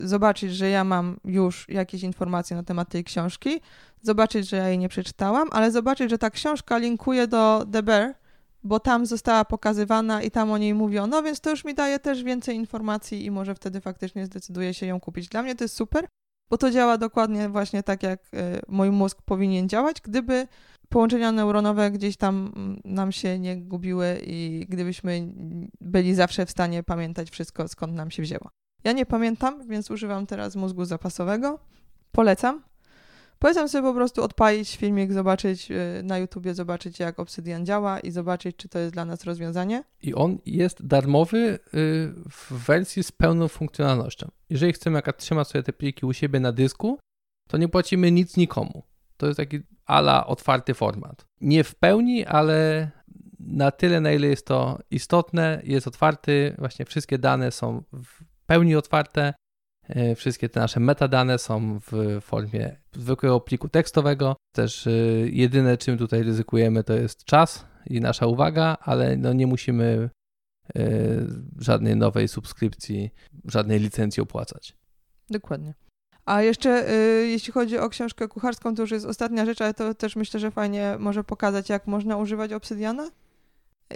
zobaczyć, że ja mam już jakieś informacje na temat tej książki, zobaczyć, że ja jej nie przeczytałam, ale zobaczyć, że ta książka linkuje do The Bear, bo tam została pokazywana i tam o niej mówiono, no więc to już mi daje też więcej informacji i może wtedy faktycznie zdecyduję się ją kupić. Dla mnie to jest super, bo to działa dokładnie właśnie tak, jak y, mój mózg powinien działać, gdyby połączenia neuronowe gdzieś tam nam się nie gubiły i gdybyśmy byli zawsze w stanie pamiętać wszystko, skąd nam się wzięło. Ja nie pamiętam, więc używam teraz mózgu zapasowego. Polecam. Polecam sobie po prostu odpalić filmik, zobaczyć y, na YouTubie, zobaczyć jak Obsydian działa i zobaczyć, czy to jest dla nas rozwiązanie. I on jest darmowy y, w wersji z pełną funkcjonalnością. Jeżeli chcemy jaka trzyma sobie te pliki u siebie na dysku, to nie płacimy nic nikomu. To jest taki ala otwarty format. Nie w pełni, ale na tyle, na ile jest to istotne, jest otwarty. Właśnie wszystkie dane są w pełni otwarte. E, wszystkie te nasze metadane są w formie zwykłego pliku tekstowego. Też e, jedyne, czym tutaj ryzykujemy, to jest czas i nasza uwaga, ale no nie musimy e, żadnej nowej subskrypcji, żadnej licencji opłacać. Dokładnie. A jeszcze y, jeśli chodzi o książkę kucharską, to już jest ostatnia rzecz, ale to też myślę, że fajnie może pokazać, jak można używać obsydiana.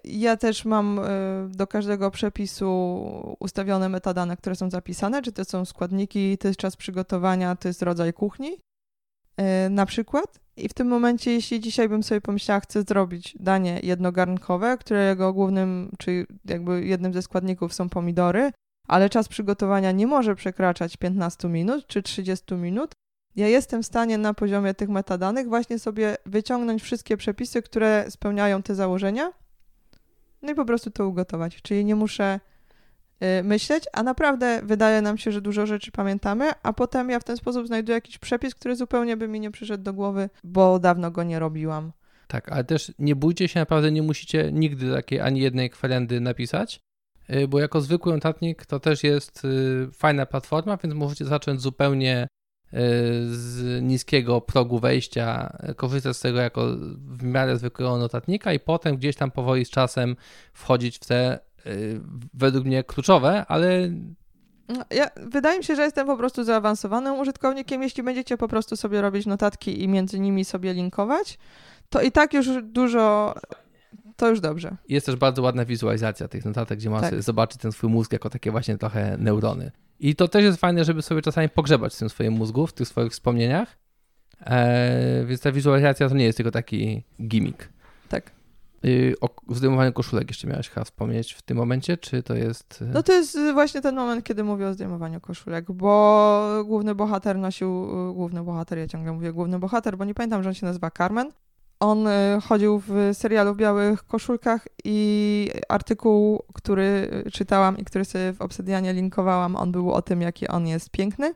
Ja też mam y, do każdego przepisu ustawione metadane, które są zapisane, czy to są składniki, to jest czas przygotowania, to jest rodzaj kuchni y, na przykład. I w tym momencie, jeśli dzisiaj bym sobie pomyślała, chcę zrobić danie jednogarnkowe, którego głównym, czy jakby jednym ze składników są pomidory, ale czas przygotowania nie może przekraczać 15 minut czy 30 minut, ja jestem w stanie na poziomie tych metadanych właśnie sobie wyciągnąć wszystkie przepisy, które spełniają te założenia, no i po prostu to ugotować. Czyli nie muszę y, myśleć, a naprawdę wydaje nam się, że dużo rzeczy pamiętamy, a potem ja w ten sposób znajduję jakiś przepis, który zupełnie by mi nie przyszedł do głowy, bo dawno go nie robiłam. Tak, ale też nie bójcie się, naprawdę nie musicie nigdy takiej ani jednej kwerendy napisać, bo jako zwykły notatnik to też jest y, fajna platforma, więc możecie zacząć zupełnie z niskiego progu wejścia, korzystać z tego jako w miarę zwykłego notatnika i potem gdzieś tam powoli z czasem wchodzić w te y, według mnie kluczowe, ale no, ja, wydaje mi się, że jestem po prostu zaawansowanym użytkownikiem. Jeśli będziecie po prostu sobie robić notatki i między nimi sobie linkować, to i tak już dużo. To już dobrze. Jest też bardzo ładna wizualizacja tych notatek, gdzie można tak. zobaczyć ten swój mózg jako takie właśnie trochę neurony. I to też jest fajne, żeby sobie czasami pogrzebać w tym swoim mózgu, w tych swoich wspomnieniach. Eee, więc ta wizualizacja to nie jest tylko taki gimmick. Tak. Yy, o zdejmowaniu koszulek jeszcze miałeś chyba wspomnieć w tym momencie, czy to jest... Y, no to jest właśnie ten moment, kiedy mówię o zdejmowaniu koszulek, bo główny bohater nosił, główny bohater, ja ciągle mówię główny bohater, bo nie pamiętam, że on się nazywa Carmen. On y, chodził w serialu w białych koszulkach i artykuł, który czytałam i który sobie w Obsydianie linkowałam, on był o tym, jaki on jest piękny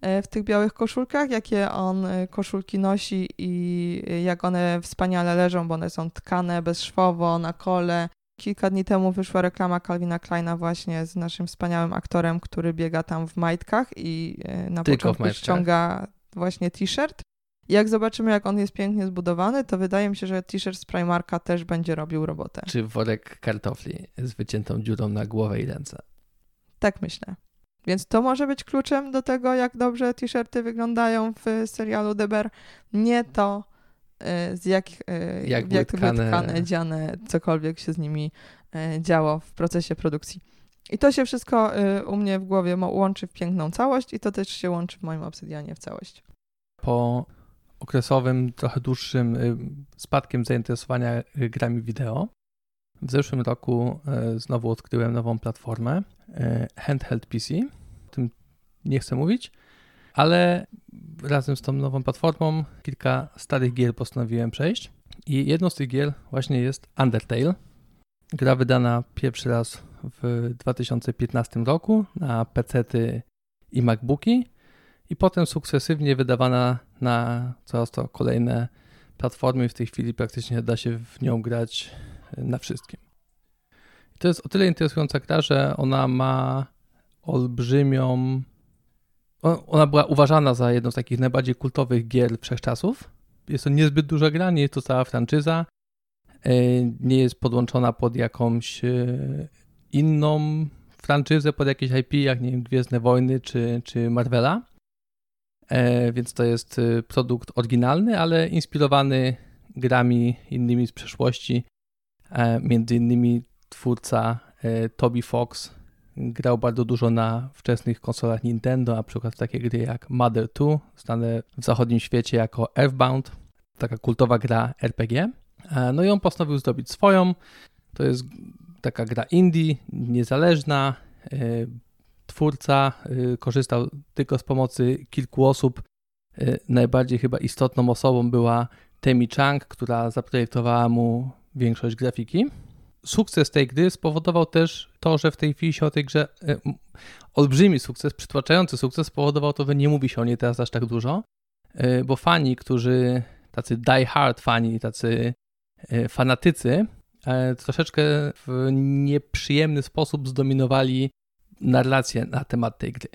e, w tych białych koszulkach, jakie on e, koszulki nosi i jak one wspaniale leżą, bo one są tkane bezszwowo, na kole. Kilka dni temu wyszła reklama Calvina Kleina właśnie z naszym wspaniałym aktorem, który biega tam w majtkach i e, na Tylko początku ściąga właśnie t-shirt jak zobaczymy, jak on jest pięknie zbudowany, to wydaje mi się, że t-shirt z Primarka też będzie robił robotę. Czy worek kartofli z wyciętą dziurą na głowę i ręce. Tak myślę. Więc to może być kluczem do tego, jak dobrze t-shirty wyglądają w serialu Deber. Nie to, y, z jak, y, jak, były jak tkane... tkane, dziane, cokolwiek się z nimi y, działo w procesie produkcji. I to się wszystko u mnie w głowie łączy w piękną całość i to też się łączy w moim obsydianie w całość. Po okresowym, trochę dłuższym y, spadkiem zainteresowania y, grami wideo. W zeszłym roku y, znowu odkryłem nową platformę Handheld PC. O tym nie chcę mówić, ale razem z tą nową platformą kilka starych gier postanowiłem przejść. I jedną z tych gier właśnie jest Undertale. Gra wydana pierwszy raz w 2015 roku na PC i MacBooki i potem sukcesywnie wydawana na coraz to kolejne platformy. W tej chwili praktycznie da się w nią grać e, na wszystkim. I to jest o tyle interesująca gra, że ona ma olbrzymią. Ona była uważana za jedną z takich najbardziej kultowych gier wszechczasów. Jest to niezbyt duża gra, nie jest to cała franczyza. E, nie jest podłączona pod jakąś e, inną franczyzę, pod jakieś IP, jak nie wiem, Gwiezdne Wojny czy, czy Marvela. E, więc to jest y, produkt oryginalny, ale inspirowany grami innymi z przeszłości. E, między innymi twórca e, Toby Fox grał bardzo dużo na wczesnych konsolach Nintendo, na przykład takie gry jak Mother 2, znane w zachodnim świecie jako Earthbound, taka kultowa gra RPG. No i on postanowił zrobić swoją. To jest taka gra indie, niezależna, twórca y, korzystał tylko z pomocy kilku osób. Y, najbardziej chyba istotną osobą była Temi Chang, która zaprojektowała mu większość grafiki. Sukces tej gry spowodował też to, że w tej chwili się o tej grze y, olbrzymi sukces, przytłaczający sukces spowodował to, że nie mówi się o niej teraz aż tak dużo, bo fani, którzy tacy die hard fani, tacy fanatycy, troszeczkę w nieprzyjemny sposób zdominowali narrację na temat tej gry.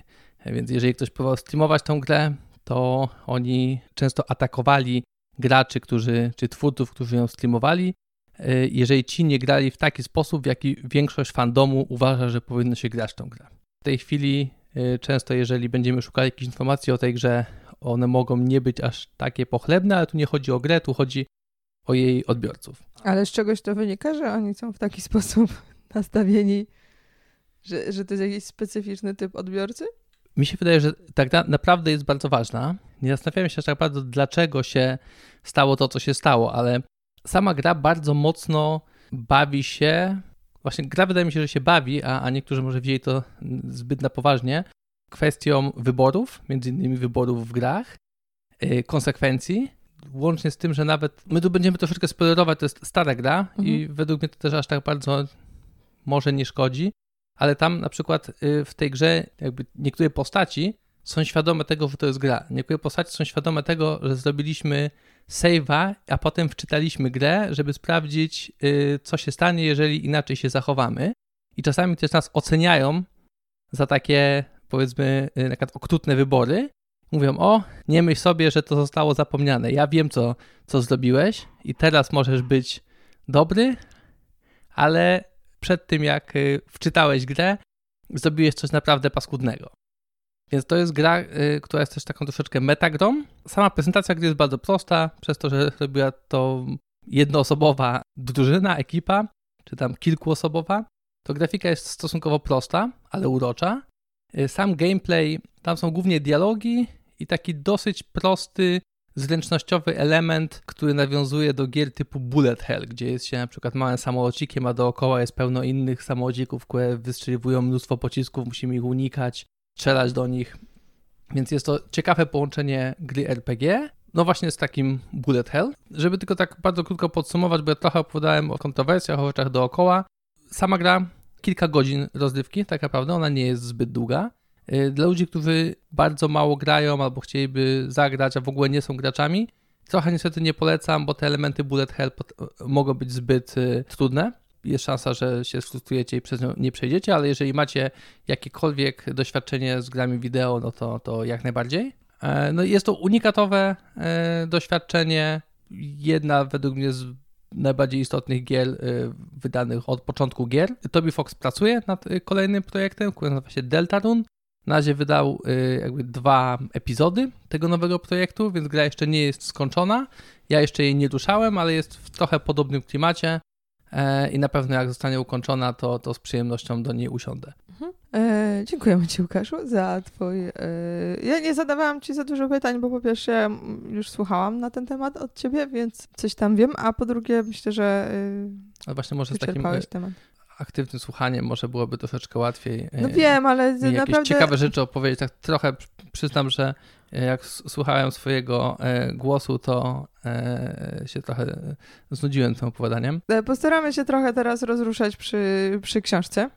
Więc jeżeli ktoś próbował streamować tą grę, to oni często atakowali graczy, którzy, czy twórców, którzy ją streamowali, e, jeżeli ci nie grali w taki sposób, w jaki większość fandomu uważa, że powinno się grać tą grę. W tej chwili e, często, jeżeli będziemy szukali jakichś informacji o tej grze, one mogą nie być aż takie pochlebne, ale tu nie chodzi o grę, tu chodzi o jej odbiorców. Ale z czegoś to wynika, że oni są w taki (laughs) sposób nastawieni, że, że to jest jakiś specyficzny typ odbiorcy? Mi się wydaje, że tak na, naprawdę jest bardzo ważna. Nie zastanawiałem się tak bardzo, dlaczego się stało to, co się stało, ale sama gra bardzo mocno bawi się. Właśnie gra wydaje mi się, że się bawi, a, a niektórzy może wzięli to zbyt na poważnie. Kwestią wyborów, między innymi wyborów w grach, yy, konsekwencji, łącznie z tym, że nawet my tu będziemy troszeczkę spoilerować, to jest stara gra mhm. i według mnie to też aż tak bardzo może nie szkodzi, ale tam na przykład y, w tej grze jakby niektóre postaci są świadome tego, że to jest gra. Niektóre postaci są świadome tego, że zrobiliśmy save'a, a potem wczytaliśmy grę, żeby sprawdzić, y, co się stanie, jeżeli inaczej się zachowamy. I czasami też nas oceniają za takie, powiedzmy, y, na przykład okrutne wybory. Mówią, o, nie myśl sobie, że to zostało zapomniane. Ja wiem, co, co zrobiłeś i teraz możesz być dobry, ale przed tym, jak y, wczytałeś grę, zrobiłeś coś naprawdę paskudnego. Więc to jest gra, y, która jest też taką troszeczkę metagrą. Sama prezentacja gry jest bardzo prosta, przez to, że robiła to jednoosobowa drużyna, ekipa, czy tam kilkuosobowa. To grafika jest stosunkowo prosta, ale urocza. Y, sam gameplay, tam są głównie dialogi i taki dosyć prosty zręcznościowy element, który nawiązuje do gier typu Bullet Hell, gdzie jest się na przykład małym samolocikiem, a dookoła jest pełno innych samolocików, które wystrzeliwują mnóstwo pocisków, musimy ich unikać, strzelać do nich. Więc jest to ciekawe połączenie gry RPG, no właśnie z takim Bullet Hell. Żeby tylko tak bardzo krótko podsumować, bo ja trochę opowiadałem o kontrowersjach, o rzeczach dookoła. Sama gra kilka godzin rozrywki, tak naprawdę, ona nie jest zbyt długa. Y, dla ludzi, którzy bardzo mało grają albo chcieliby zagrać, a w ogóle nie są graczami, trochę niestety nie polecam, bo te elementy bullet hell mogą być zbyt y, trudne. Jest szansa, że się sfrustrujecie i przez nią nie przejdziecie, ale jeżeli macie jakiekolwiek doświadczenie z grami wideo, no to, to jak najbardziej. E, no jest to unikatowe e, doświadczenie. Jedna według mnie z najbardziej istotnych gier e, wydanych od początku gier. Toby Fox pracuje nad kolejnym projektem, który nazywa się Deltarune. Na razie wydał y, jakby dwa epizody tego nowego projektu, więc gra jeszcze nie jest skończona. Ja jeszcze jej nie ruszałem, ale jest w trochę podobnym klimacie e, i na pewno jak zostanie ukończona, to, to z przyjemnością do niej usiądę. Mhm. E, dziękujemy Ci, Łukaszu, za Twój. E, ja nie zadawałam Ci za dużo pytań, bo po pierwsze już słuchałam na ten temat od Ciebie, więc coś tam wiem, a po drugie myślę, że. E, ale właśnie może z takim e, temat aktywnym słuchaniem może byłoby troszeczkę łatwiej. No wiem, ale jakieś naprawdę... ciekawe rzeczy opowiedzieć. Tak trochę przyznam, że jak słuchałem swojego e, głosu, to e, się trochę znudziłem tym opowiadaniem. E, postaramy się trochę teraz rozruszać przy, przy książce.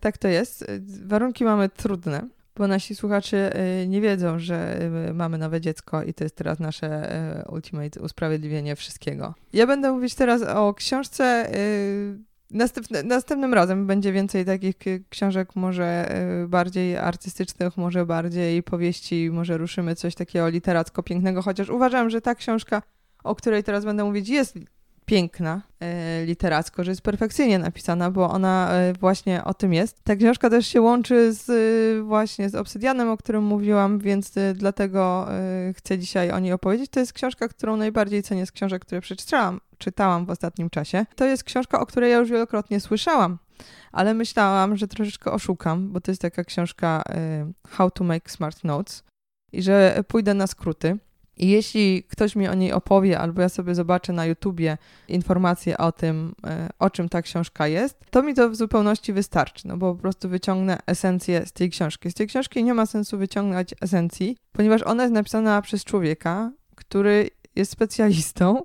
Tak to jest. Warunki mamy trudne, bo nasi słuchacze nie wiedzą, że mamy nowe dziecko i to jest teraz nasze ultimate usprawiedliwienie wszystkiego. Ja będę mówić teraz o książce Następny, następnym razem będzie więcej takich książek, może y, bardziej artystycznych, może bardziej powieści, może ruszymy coś takiego literacko pięknego, chociaż uważam, że ta książka, o której teraz będę mówić, jest piękna e, literacko, że jest perfekcyjnie napisana, bo ona e, właśnie o tym jest. Ta książka też się łączy z właśnie z Obsydianem, o którym mówiłam, więc dlatego chcę dzisiaj o niej opowiedzieć. To jest książka, którą najbardziej cenię z książek, które przeczytałam czytałam w ostatnim czasie. To jest książka, o której ja już wielokrotnie słyszałam, ale myślałam, że troszeczkę oszukam, bo to jest taka książka How to Make Smart Notes i że pójdę na skróty. I jeśli ktoś mi o niej opowie, albo ja sobie zobaczę na YouTubie informacje o tym, e, o czym ta książka jest, to mi to w zupełności wystarczy, no bo po prostu wyciągnę esencję z tej książki. Z tej książki nie ma sensu wyciągnąć esencji, ponieważ ona jest napisana przez człowieka, który jest specjalistą.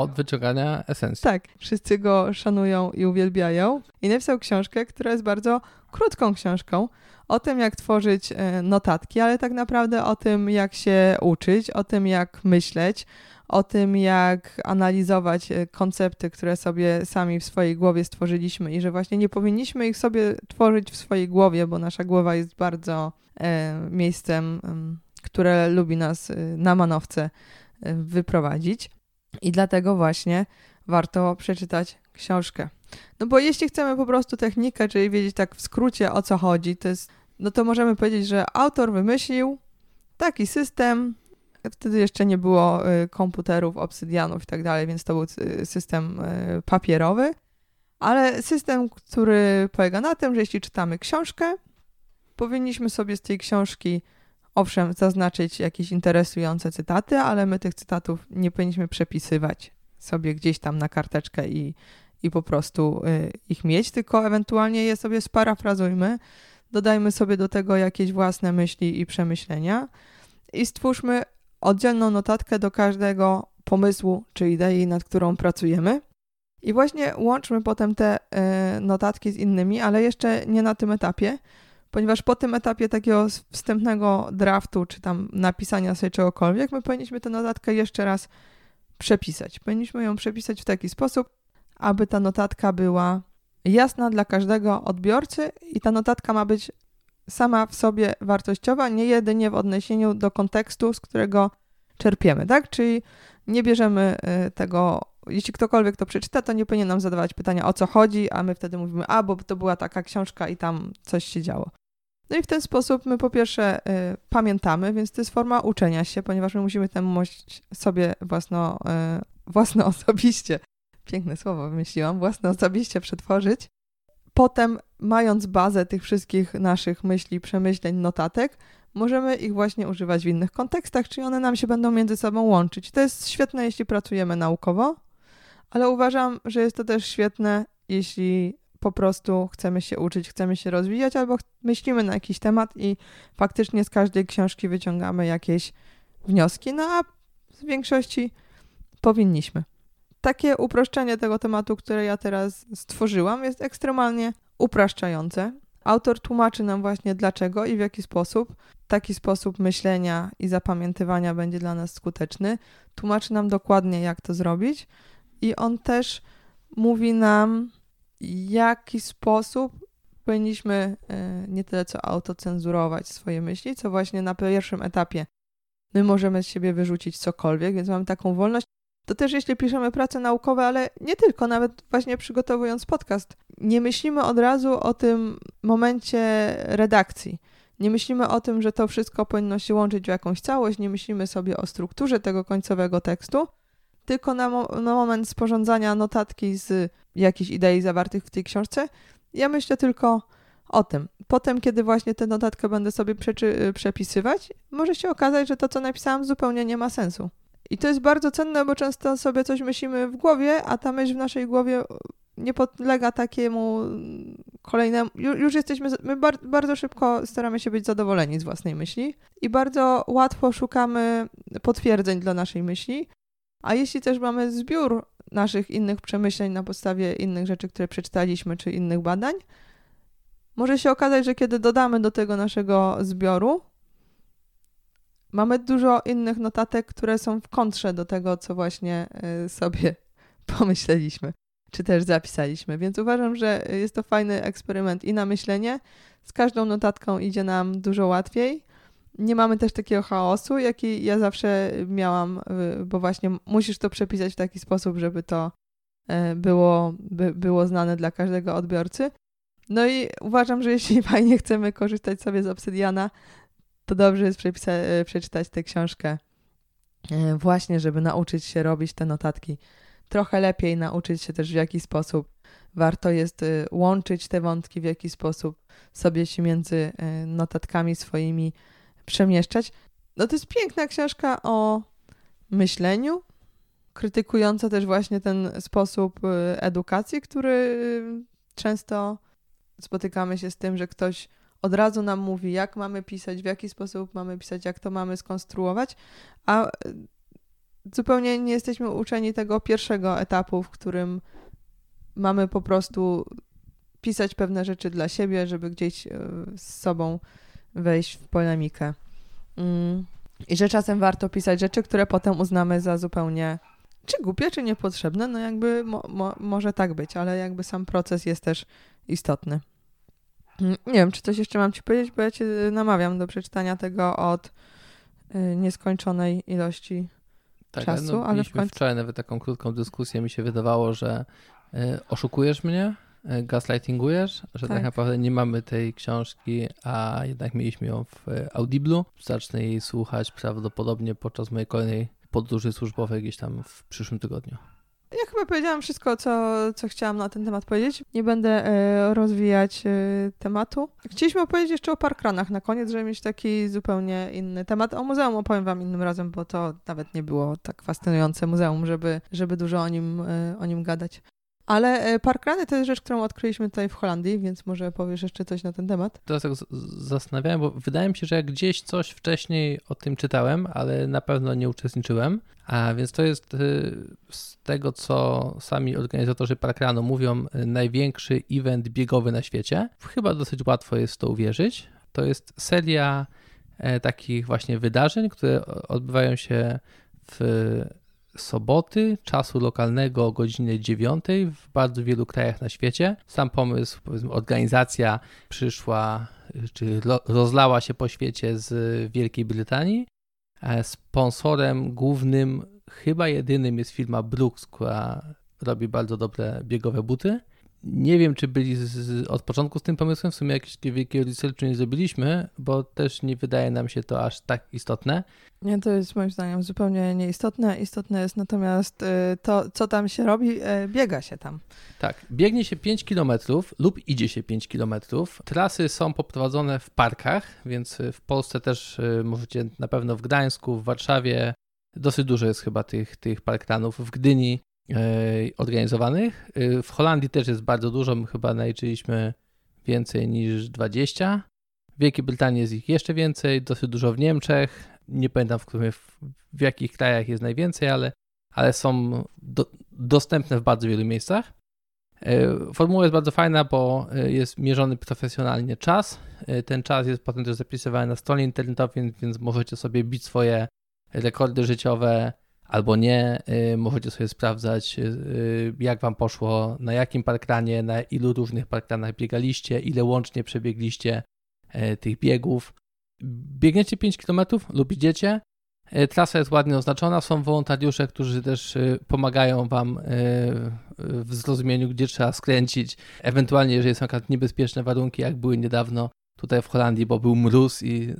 Od wyciągania esencji. Tak, wszyscy go szanują i uwielbiają. I napisał książkę, która jest bardzo krótką książką, o tym, jak tworzyć e, notatki, ale tak naprawdę o tym, jak się uczyć, o tym, jak myśleć, o tym, jak analizować e, koncepty, które sobie sami w swojej głowie stworzyliśmy i że właśnie nie powinniśmy ich sobie tworzyć w swojej głowie, bo nasza głowa jest bardzo e, miejscem, które lubi nas e, na manowce wyprowadzić. I dlatego właśnie warto przeczytać książkę. No bo jeśli chcemy po prostu technikę, czyli wiedzieć tak w skrócie o co chodzi, to jest, no to możemy powiedzieć, że autor wymyślił taki system, wtedy jeszcze nie było y, komputerów, obsydianów i tak dalej, więc to był y, system y, papierowy, ale system, który polega na tym, że jeśli czytamy książkę, powinniśmy sobie z tej książki owszem zaznaczyć jakieś interesujące cytaty, ale my tych cytatów nie powinniśmy przepisywać sobie gdzieś tam na karteczkę i, i po prostu ich mieć, tylko ewentualnie je sobie sparafrazujmy, dodajmy sobie do tego jakieś własne myśli i przemyślenia i stwórzmy oddzielną notatkę do każdego pomysłu czy idei, nad którą pracujemy. I właśnie łączmy potem te y, notatki z innymi, ale jeszcze nie na tym etapie, ponieważ po tym etapie takiego wstępnego draftu, czy tam napisania sobie czegokolwiek, my powinniśmy tę notatkę jeszcze raz przepisać. Powinniśmy ją przepisać w taki sposób, aby ta notatka była jasna dla każdego odbiorcy i ta notatka ma być sama w sobie wartościowa, nie jedynie w odniesieniu do kontekstu, z którego czerpiemy, tak? Czyli nie bierzemy y, tego, jeśli ktokolwiek to przeczyta, to nie powinien nam zadawać pytania o co chodzi, a my wtedy mówimy, a bo to była taka książka i tam coś się działo. No i w ten sposób my po pierwsze y, pamiętamy, więc to jest forma uczenia się, ponieważ my musimy tę mość sobie własno, y, własno osobiście, piękne słowo wymyśliłam, własno osobiście przetworzyć, potem, mając bazę tych wszystkich naszych myśli, przemyśleń, notatek, możemy ich właśnie używać w innych kontekstach, czyli one nam się będą między sobą łączyć. To jest świetne, jeśli pracujemy naukowo, ale uważam, że jest to też świetne, jeśli po prostu chcemy się uczyć, chcemy się rozwijać, albo myślimy na jakiś temat i faktycznie z każdej książki wyciągamy jakieś wnioski, no a w większości powinniśmy takie uproszczenie tego tematu, które ja teraz stworzyłam, jest ekstremalnie upraszczające. Autor tłumaczy nam właśnie dlaczego i w jaki sposób taki sposób myślenia i zapamiętywania będzie dla nas skuteczny. Tłumaczy nam dokładnie, jak to zrobić, i on też mówi nam, jaki sposób powinniśmy e, nie tyle co autocenzurować swoje myśli, co właśnie na pierwszym etapie my możemy z siebie wyrzucić cokolwiek, więc mamy taką wolność to też jeśli piszemy prace naukowe, ale nie tylko, nawet właśnie przygotowując podcast, nie myślimy od razu o tym momencie redakcji. Nie myślimy o tym, że to wszystko powinno się łączyć w jakąś całość, nie myślimy sobie o strukturze tego końcowego tekstu, tylko na, mo na moment sporządzania notatki z jakichś idei zawartych w tej książce. Ja myślę tylko o tym. Potem, kiedy właśnie tę notatkę będę sobie przepisywać, może się okazać, że to, co napisałam, zupełnie nie ma sensu. I to jest bardzo cenne, bo często sobie coś myślimy w głowie, a ta myśl w naszej głowie nie podlega takiemu kolejnemu. Już jesteśmy, my bardzo szybko staramy się być zadowoleni z własnej myśli i bardzo łatwo szukamy potwierdzeń dla naszej myśli. A jeśli też mamy zbiór naszych innych przemyśleń na podstawie innych rzeczy, które przeczytaliśmy, czy innych badań, może się okazać, że kiedy dodamy do tego naszego zbioru Mamy dużo innych notatek, które są w kontrze do tego, co właśnie y, sobie (laughs) pomyśleliśmy, czy też zapisaliśmy. Więc uważam, że jest to fajny eksperyment i na myślenie. Z każdą notatką idzie nam dużo łatwiej. Nie mamy też takiego chaosu, jaki ja zawsze miałam, y, bo właśnie musisz to przepisać w taki sposób, żeby to y, było, by, było znane dla każdego odbiorcy. No i uważam, że jeśli (laughs) fajnie chcemy korzystać sobie z Obsydiana, to dobrze jest e, przeczytać tę książkę właśnie, żeby nauczyć się robić te notatki trochę lepiej, nauczyć się też w jaki sposób warto jest łączyć te wątki, w jaki sposób sobie się między notatkami swoimi przemieszczać. No to jest piękna książka o myśleniu, krytykująca też właśnie ten sposób edukacji, który często spotykamy się z tym, że ktoś od razu nam mówi, jak mamy pisać, w jaki sposób mamy pisać, jak to mamy skonstruować, a e, zupełnie nie jesteśmy uczeni tego pierwszego etapu, w którym mamy po prostu pisać pewne rzeczy dla siebie, żeby gdzieś z sobą wejść w polemikę. Mm. I że czasem warto pisać rzeczy, które potem uznamy za zupełnie czy głupie, czy niepotrzebne. No jakby mo, mo, może tak być, ale jakby sam proces jest też istotny. Mm, nie wiem, czy coś jeszcze mam ci powiedzieć, bo ja cię namawiam do przeczytania tego od y, nieskończonej ilości tak, czasu, no, ale w końcu... wczoraj nawet taką krótką dyskusję, mi się wydawało, że y, oszukujesz mnie, y, gaslightingujesz, że tak. tak. naprawdę nie mamy tej książki, a jednak mieliśmy ją w y, Audiblu. Zacznę jej słuchać prawdopodobnie podczas mojej kolejnej podróży służbowej gdzieś tam w przyszłym tygodniu. Ja chyba powiedziałam wszystko, co, co chciałam na ten temat powiedzieć. Nie będę e, rozwijać e, tematu. Chcieliśmy opowiedzieć jeszcze o parkranach na koniec, żeby mieć taki zupełnie inny temat. O muzeum opowiem wam innym razem, bo to nawet nie było tak fascynujące muzeum, żeby, żeby dużo o nim, e, o nim gadać. Ale e, parkrany to jest rzecz, którą odkryliśmy tutaj w Holandii, więc może powiesz jeszcze coś na ten temat? Teraz tak zastanawiałem, bo wydaje mi się, że gdzieś coś wcześniej o tym czytałem, ale na pewno nie uczestniczyłem. A więc to jest y, z tego, co sami organizatorzy parkranu mówią, y, największy event biegowy na świecie. Chyba dosyć łatwo jest w to uwierzyć. To jest seria e, takich właśnie wydarzeń, które odbywają się w soboty, czasu lokalnego o godzinie 9 w bardzo wielu krajach na świecie. Sam pomysł, powiedzmy, organizacja przyszła, czy rozlała się po świecie z Wielkiej Brytanii. E, sponsorem głównym, chyba jedynym jest firma Brooks, która robi bardzo dobre biegowe buty. Nie wiem, czy byli z, od początku z tym pomysłem, w sumie jakieś wielkiego nie zrobiliśmy, bo też nie wydaje nam się to aż tak istotne. Nie, to jest moim zdaniem zupełnie nieistotne. Istotne jest natomiast y, to, co tam się robi, y, biega się tam. Tak, biegnie się 5 km lub idzie się 5 km. Trasy są poprowadzone w parkach, więc w Polsce też y, możecie na pewno w Gdańsku, w Warszawie, dosyć dużo jest chyba tych, tych parkranów, w Gdyni organizowanych. W Holandii też jest bardzo dużo, my chyba naliczyliśmy więcej niż 20. W Wielkiej Brytanii jest ich jeszcze więcej, dosyć dużo w Niemczech, nie pamiętam w, którym, w jakich krajach jest najwięcej, ale, ale są do, dostępne w bardzo wielu miejscach. E, formuła jest bardzo fajna, bo e, jest mierzony profesjonalnie czas. E, ten czas jest potem też zapisywany na stronie internetowej, więc możecie sobie bić swoje rekordy życiowe albo nie. Możecie sobie sprawdzać, jak wam poszło, na jakim parkranie, na ilu różnych parkranach biegaliście, ile łącznie przebiegliście tych biegów biegniecie 5 km lub idziecie, e, trasa jest ładnie oznaczona, są wolontariusze, którzy też e, pomagają Wam e, w zrozumieniu, gdzie trzeba skręcić. Ewentualnie, jeżeli są jakieś niebezpieczne warunki, jak były niedawno tutaj w Holandii, bo był mróz i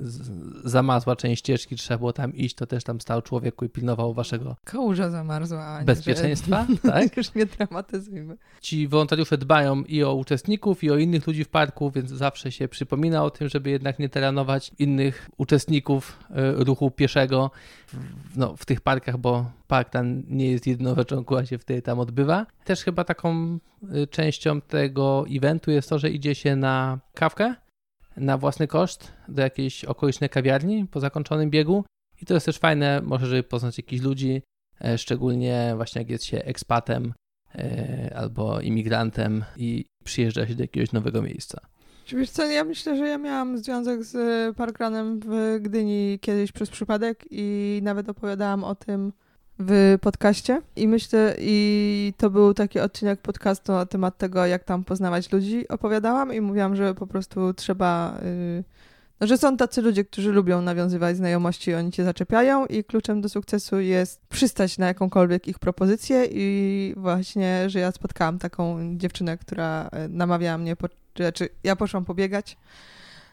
zamarzła część ścieżki, trzeba było tam iść, to też tam stał człowiek i pilnował waszego Kałuża zamarzła, a nie, bezpieczeństwa. Że... (laughs) tak? (laughs) Już nie dramatyzujmy. Ci wolontariusze dbają i o uczestników, i o innych ludzi w parku, więc zawsze się przypomina o tym, żeby jednak nie terenować innych uczestników e, ruchu pieszego w, no, w tych parkach, bo park tam nie jest jedyną rzeczą, która się wtedy tam odbywa. Też chyba taką e, częścią tego eventu jest to, że idzie się na kawkę na własny koszt do jakiejś okolicznej kawiarni po zakończonym biegu. I to jest też fajne, może żeby poznać jakichś ludzi, e, szczególnie właśnie jak jest się ekspatem e, albo imigrantem i przyjeżdża się do jakiegoś nowego miejsca. Wiesz co, ja myślę, że ja miałam związek z parkranem w Gdyni kiedyś przez przypadek i nawet opowiadałam o tym w podcaście. I myślę, i to był taki odcinek podcastu na temat tego, jak tam poznawać ludzi. Opowiadałam i mówiłam, że po prostu trzeba, yy, no, że są tacy ludzie, którzy lubią nawiązywać znajomości, oni cię zaczepiają i kluczem do sukcesu jest przystać na jakąkolwiek ich propozycję. I właśnie, że ja spotkałam taką dziewczynę, która y, namawiała mnie, po, znaczy ja poszłam pobiegać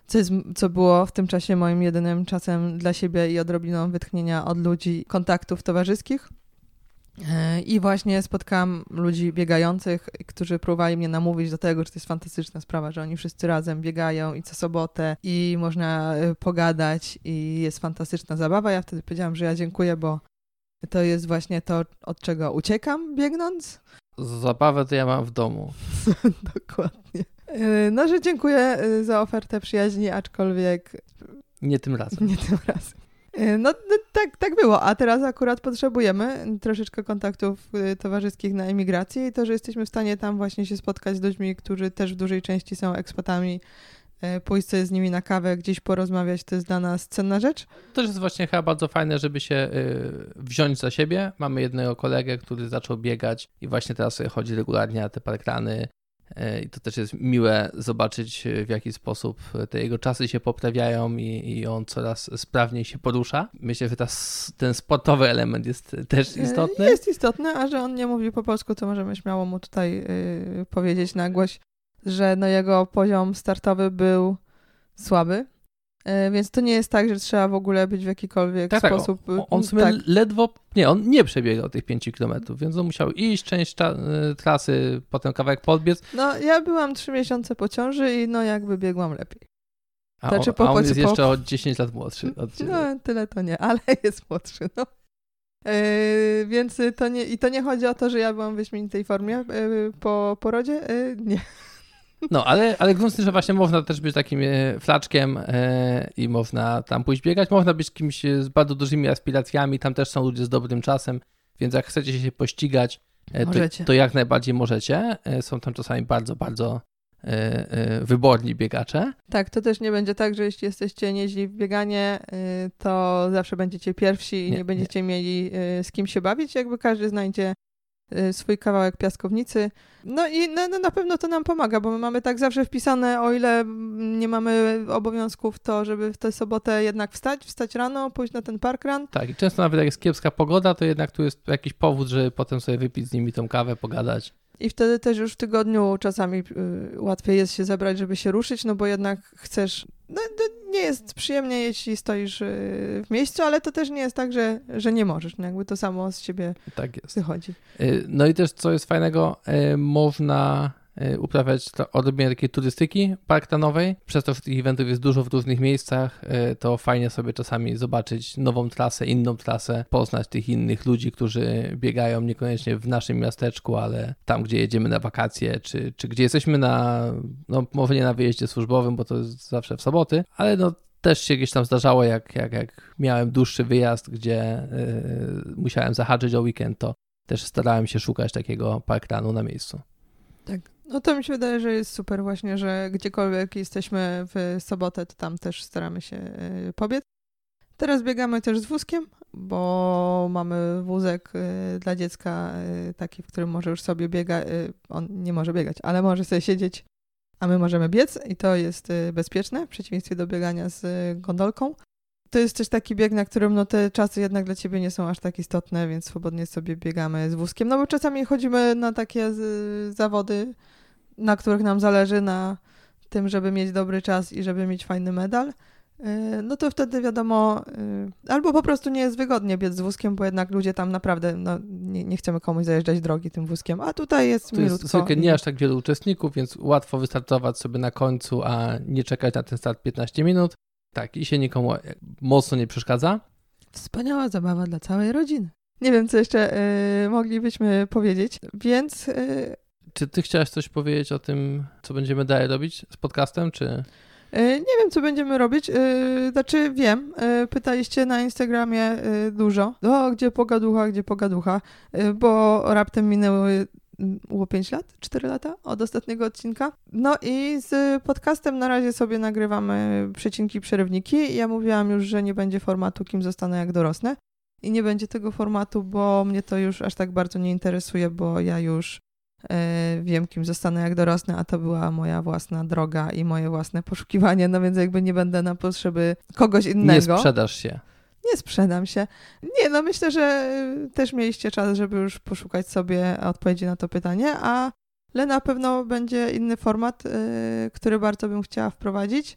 co, jest, co było w tym czasie moim jedynym czasem dla siebie i odrobiną wytchnienia od ludzi, kontaktów towarzyskich. E, I właśnie spotkałam ludzi biegających, którzy próbowali mnie namówić do tego, że to jest fantastyczna sprawa, że oni wszyscy razem biegają i co sobotę i można e, pogadać i jest fantastyczna zabawa. Ja wtedy powiedziałam, że ja dziękuję, bo to jest właśnie to, od czego uciekam biegnąc. Zabawę to ja mam w domu. (laughs) Dokładnie. Yy, no, że dziękuję yy, za ofertę przyjaźni, aczkolwiek. Nie tym razem. Nie tym razem. Yy, no, no tak, tak było, a teraz akurat potrzebujemy troszeczkę kontaktów towarzyskich na emigracji i to, że jesteśmy w stanie tam właśnie się spotkać z ludźmi, którzy też w dużej części są ekspatami, pójść sobie z nimi na kawę, gdzieś porozmawiać, to jest dla nas cenna rzecz. To jest właśnie chyba bardzo fajne, żeby się y, wziąć za siebie. Mamy jednego kolegę, który zaczął biegać i właśnie teraz sobie chodzi regularnie na te parkrany. y, I to też jest miłe zobaczyć, y, w jaki sposób te jego czasy się poprawiają i, i on coraz sprawniej się porusza. Myślę, że ta, ten sportowy element jest też E, istotny. Jest istotny, a że on nie mówi po polsku, to możemy śmiało mu tutaj y, powiedzieć na głoś, że no jego poziom startowy był słaby. E, Więc to nie jest tak, że trzeba w ogóle być w jakikolwiek Tak, tak, sposób. On, on y, sobie tak. ledwo, nie, on nie przebiegał tych 5 km, więc on musiał iść część cza- y, trasy, potem kawałek podbiec, No, ja byłam trzy miesiące po ciąży i no jakby biegłam lepiej. a, Znaczy, on, po- a on jest po- jeszcze o 10 lat młodszy. No, tyle to nie, ale (laughs) jest młodszy, no. Yy, więc to nie, i to nie chodzi o to, że ja byłam w wyśmienitej formie yy, po porodzie. Yy, nie. No, ale, ale grunt że właśnie można też być takim e, flaczkiem e, i można tam pójść biegać. Można być kimś z bardzo dużymi aspiracjami. Tam też są ludzie z dobrym czasem, więc jak chcecie się pościgać, e, to, to jak najbardziej możecie. Są tam czasami bardzo, bardzo wyborni biegacze. Tak, to też nie będzie tak, że jeśli jesteście nieźli w bieganie, to zawsze będziecie pierwsi i Nie, nie, będziecie mieli yy, z kim się bawić. Jakby każdy znajdzie swój kawałek piaskownicy. No i no, no, na pewno to nam pomaga, bo my mamy tak zawsze wpisane, o ile nie mamy obowiązków, to żeby w tę sobotę jednak wstać, wstać rano, pójść na ten parkrun. Tak, i często nawet jak jest kiepska pogoda, to jednak tu jest jakiś powód, żeby potem sobie wypić z nimi tą kawę, pogadać. I wtedy też już w tygodniu czasami y, łatwiej jest się zebrać, żeby się ruszyć, no bo jednak chcesz. No, nie jest przyjemnie, jeśli stoisz y, w miejscu, ale to też nie jest tak, że, że nie możesz. No jakby to samo z ciebie Tak jest. wychodzi. Y, No i też co jest fajnego, y, można uprawiać to- odrobinę takiej turystyki parktanowej. Przez to, że tych eventów jest dużo w różnych miejscach, y, to fajnie sobie czasami zobaczyć nową trasę, inną trasę, poznać tych innych ludzi, którzy biegają niekoniecznie w naszym miasteczku, ale tam, gdzie jedziemy na wakacje, czy, czy gdzie jesteśmy na, no może nie na wyjeździe służbowym, bo to jest zawsze w soboty, ale no też się gdzieś tam zdarzało, jak, jak, jak miałem dłuższy wyjazd, gdzie y, musiałem zahaczyć o weekend, to też starałem się szukać takiego parkrunu na miejscu. Tak. No to mi się wydaje, że jest super właśnie, że gdziekolwiek jesteśmy w sobotę, to tam też staramy się y, pobiec. Teraz biegamy też z wózkiem, bo mamy wózek y, dla dziecka y, taki, w którym może już sobie biega. On nie może biegać, ale może sobie siedzieć, a my możemy biec i to jest bezpieczne w przeciwieństwie do biegania z gondolką. To jest też taki bieg, na którym no, te czasy jednak dla ciebie nie są aż tak istotne, więc swobodnie sobie biegamy z wózkiem. No bo czasami chodzimy na takie zawody, na których nam zależy na tym, żeby mieć dobry czas i żeby mieć fajny medal. Yy, No to wtedy wiadomo, yy, albo po prostu nie jest wygodnie biec z wózkiem, bo jednak ludzie tam naprawdę, no nie, nie chcemy komuś zajeżdżać drogi tym wózkiem, a tutaj jest Tu jest zwykle nie aż tak wielu uczestników, więc łatwo wystartować sobie na końcu, a nie czekać na ten start 15 minut. Tak, i się nikomu mocno nie przeszkadza. Wspaniała zabawa dla całej rodziny. Nie wiem, co jeszcze yy, moglibyśmy powiedzieć, więc yy, Czy ty chciałaś coś powiedzieć o tym, co będziemy dalej robić z podcastem, czy... Yy, Nie wiem, co będziemy robić. Yy, Znaczy, wiem, yy, pytaliście na Instagramie dużo. O, gdzie pogaducha, gdzie pogaducha, bo raptem minęły mm, było 5 lat, 4 lata od ostatniego odcinka. No i z podcastem na razie sobie nagrywamy przecinki, przerywniki. Ja mówiłam już, że nie będzie formatu, kim zostanę, jak dorosnę. I nie będzie tego formatu, bo mnie to już aż tak bardzo nie interesuje, bo ja już e, wiem, kim zostanę, jak dorosnę, a to była moja własna droga i moje własne poszukiwanie, no więc jakby nie będę na potrzeby kogoś innego. Nie sprzedasz się. Nie sprzedam się. Nie, no myślę, że y, też mieliście czas, żeby już poszukać sobie odpowiedzi na to pytanie, a ale na pewno będzie inny format, y, który bardzo bym chciała wprowadzić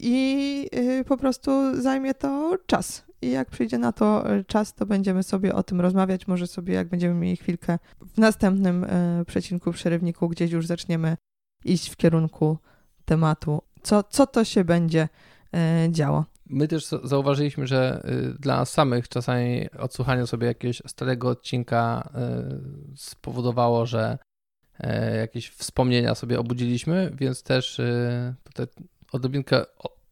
i y, po prostu zajmie to czas. I jak przyjdzie na to y, czas, to będziemy sobie o tym rozmawiać. Może sobie, jak będziemy mieli chwilkę w następnym y, przecinku, przerywniku, gdzieś już zaczniemy iść w kierunku tematu. Co, co to się będzie y, działo? My też za- zauważyliśmy, że dla nas samych czasami odsłuchanie sobie jakiegoś starego odcinka spowodowało, że e, jakieś wspomnienia sobie obudziliśmy, więc też tutaj odrobinkę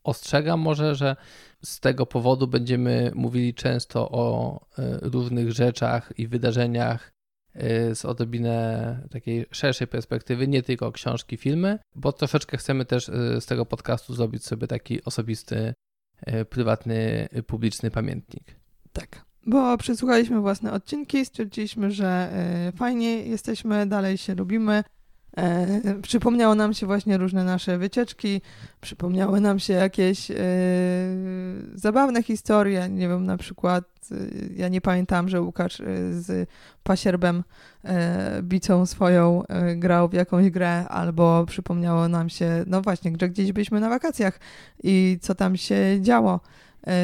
ostrzegam może, że z tego powodu będziemy mówili często o y, różnych rzeczach i wydarzeniach z odrobinę takiej szerszej perspektywy, nie tylko książki, filmy, bo troszeczkę chcemy też z tego podcastu zrobić sobie taki osobisty, prywatny, publiczny pamiętnik. Tak. Bo przesłuchaliśmy własne odcinki, stwierdziliśmy, że fajnie jesteśmy, dalej się lubimy, E, przypomniało nam się właśnie różne nasze wycieczki, przypomniały nam się jakieś e, zabawne historie. Nie wiem, na przykład e, ja nie pamiętam, że Łukasz e, z pasierbem e, bicą swoją e, grał w jakąś grę, albo przypomniało nam się, no właśnie, że gdzieś byliśmy na wakacjach i co tam się działo.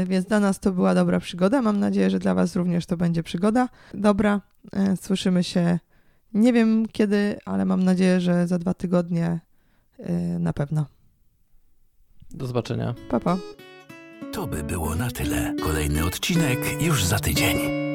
Więc dla nas to była dobra przygoda. Mam nadzieję, że dla Was również to będzie przygoda. Dobra, słyszymy się nie wiem kiedy, ale mam nadzieję, że za dwa tygodnie yy, na pewno. Do zobaczenia. Pa, pa. To by było na tyle. Kolejny odcinek już za tydzień.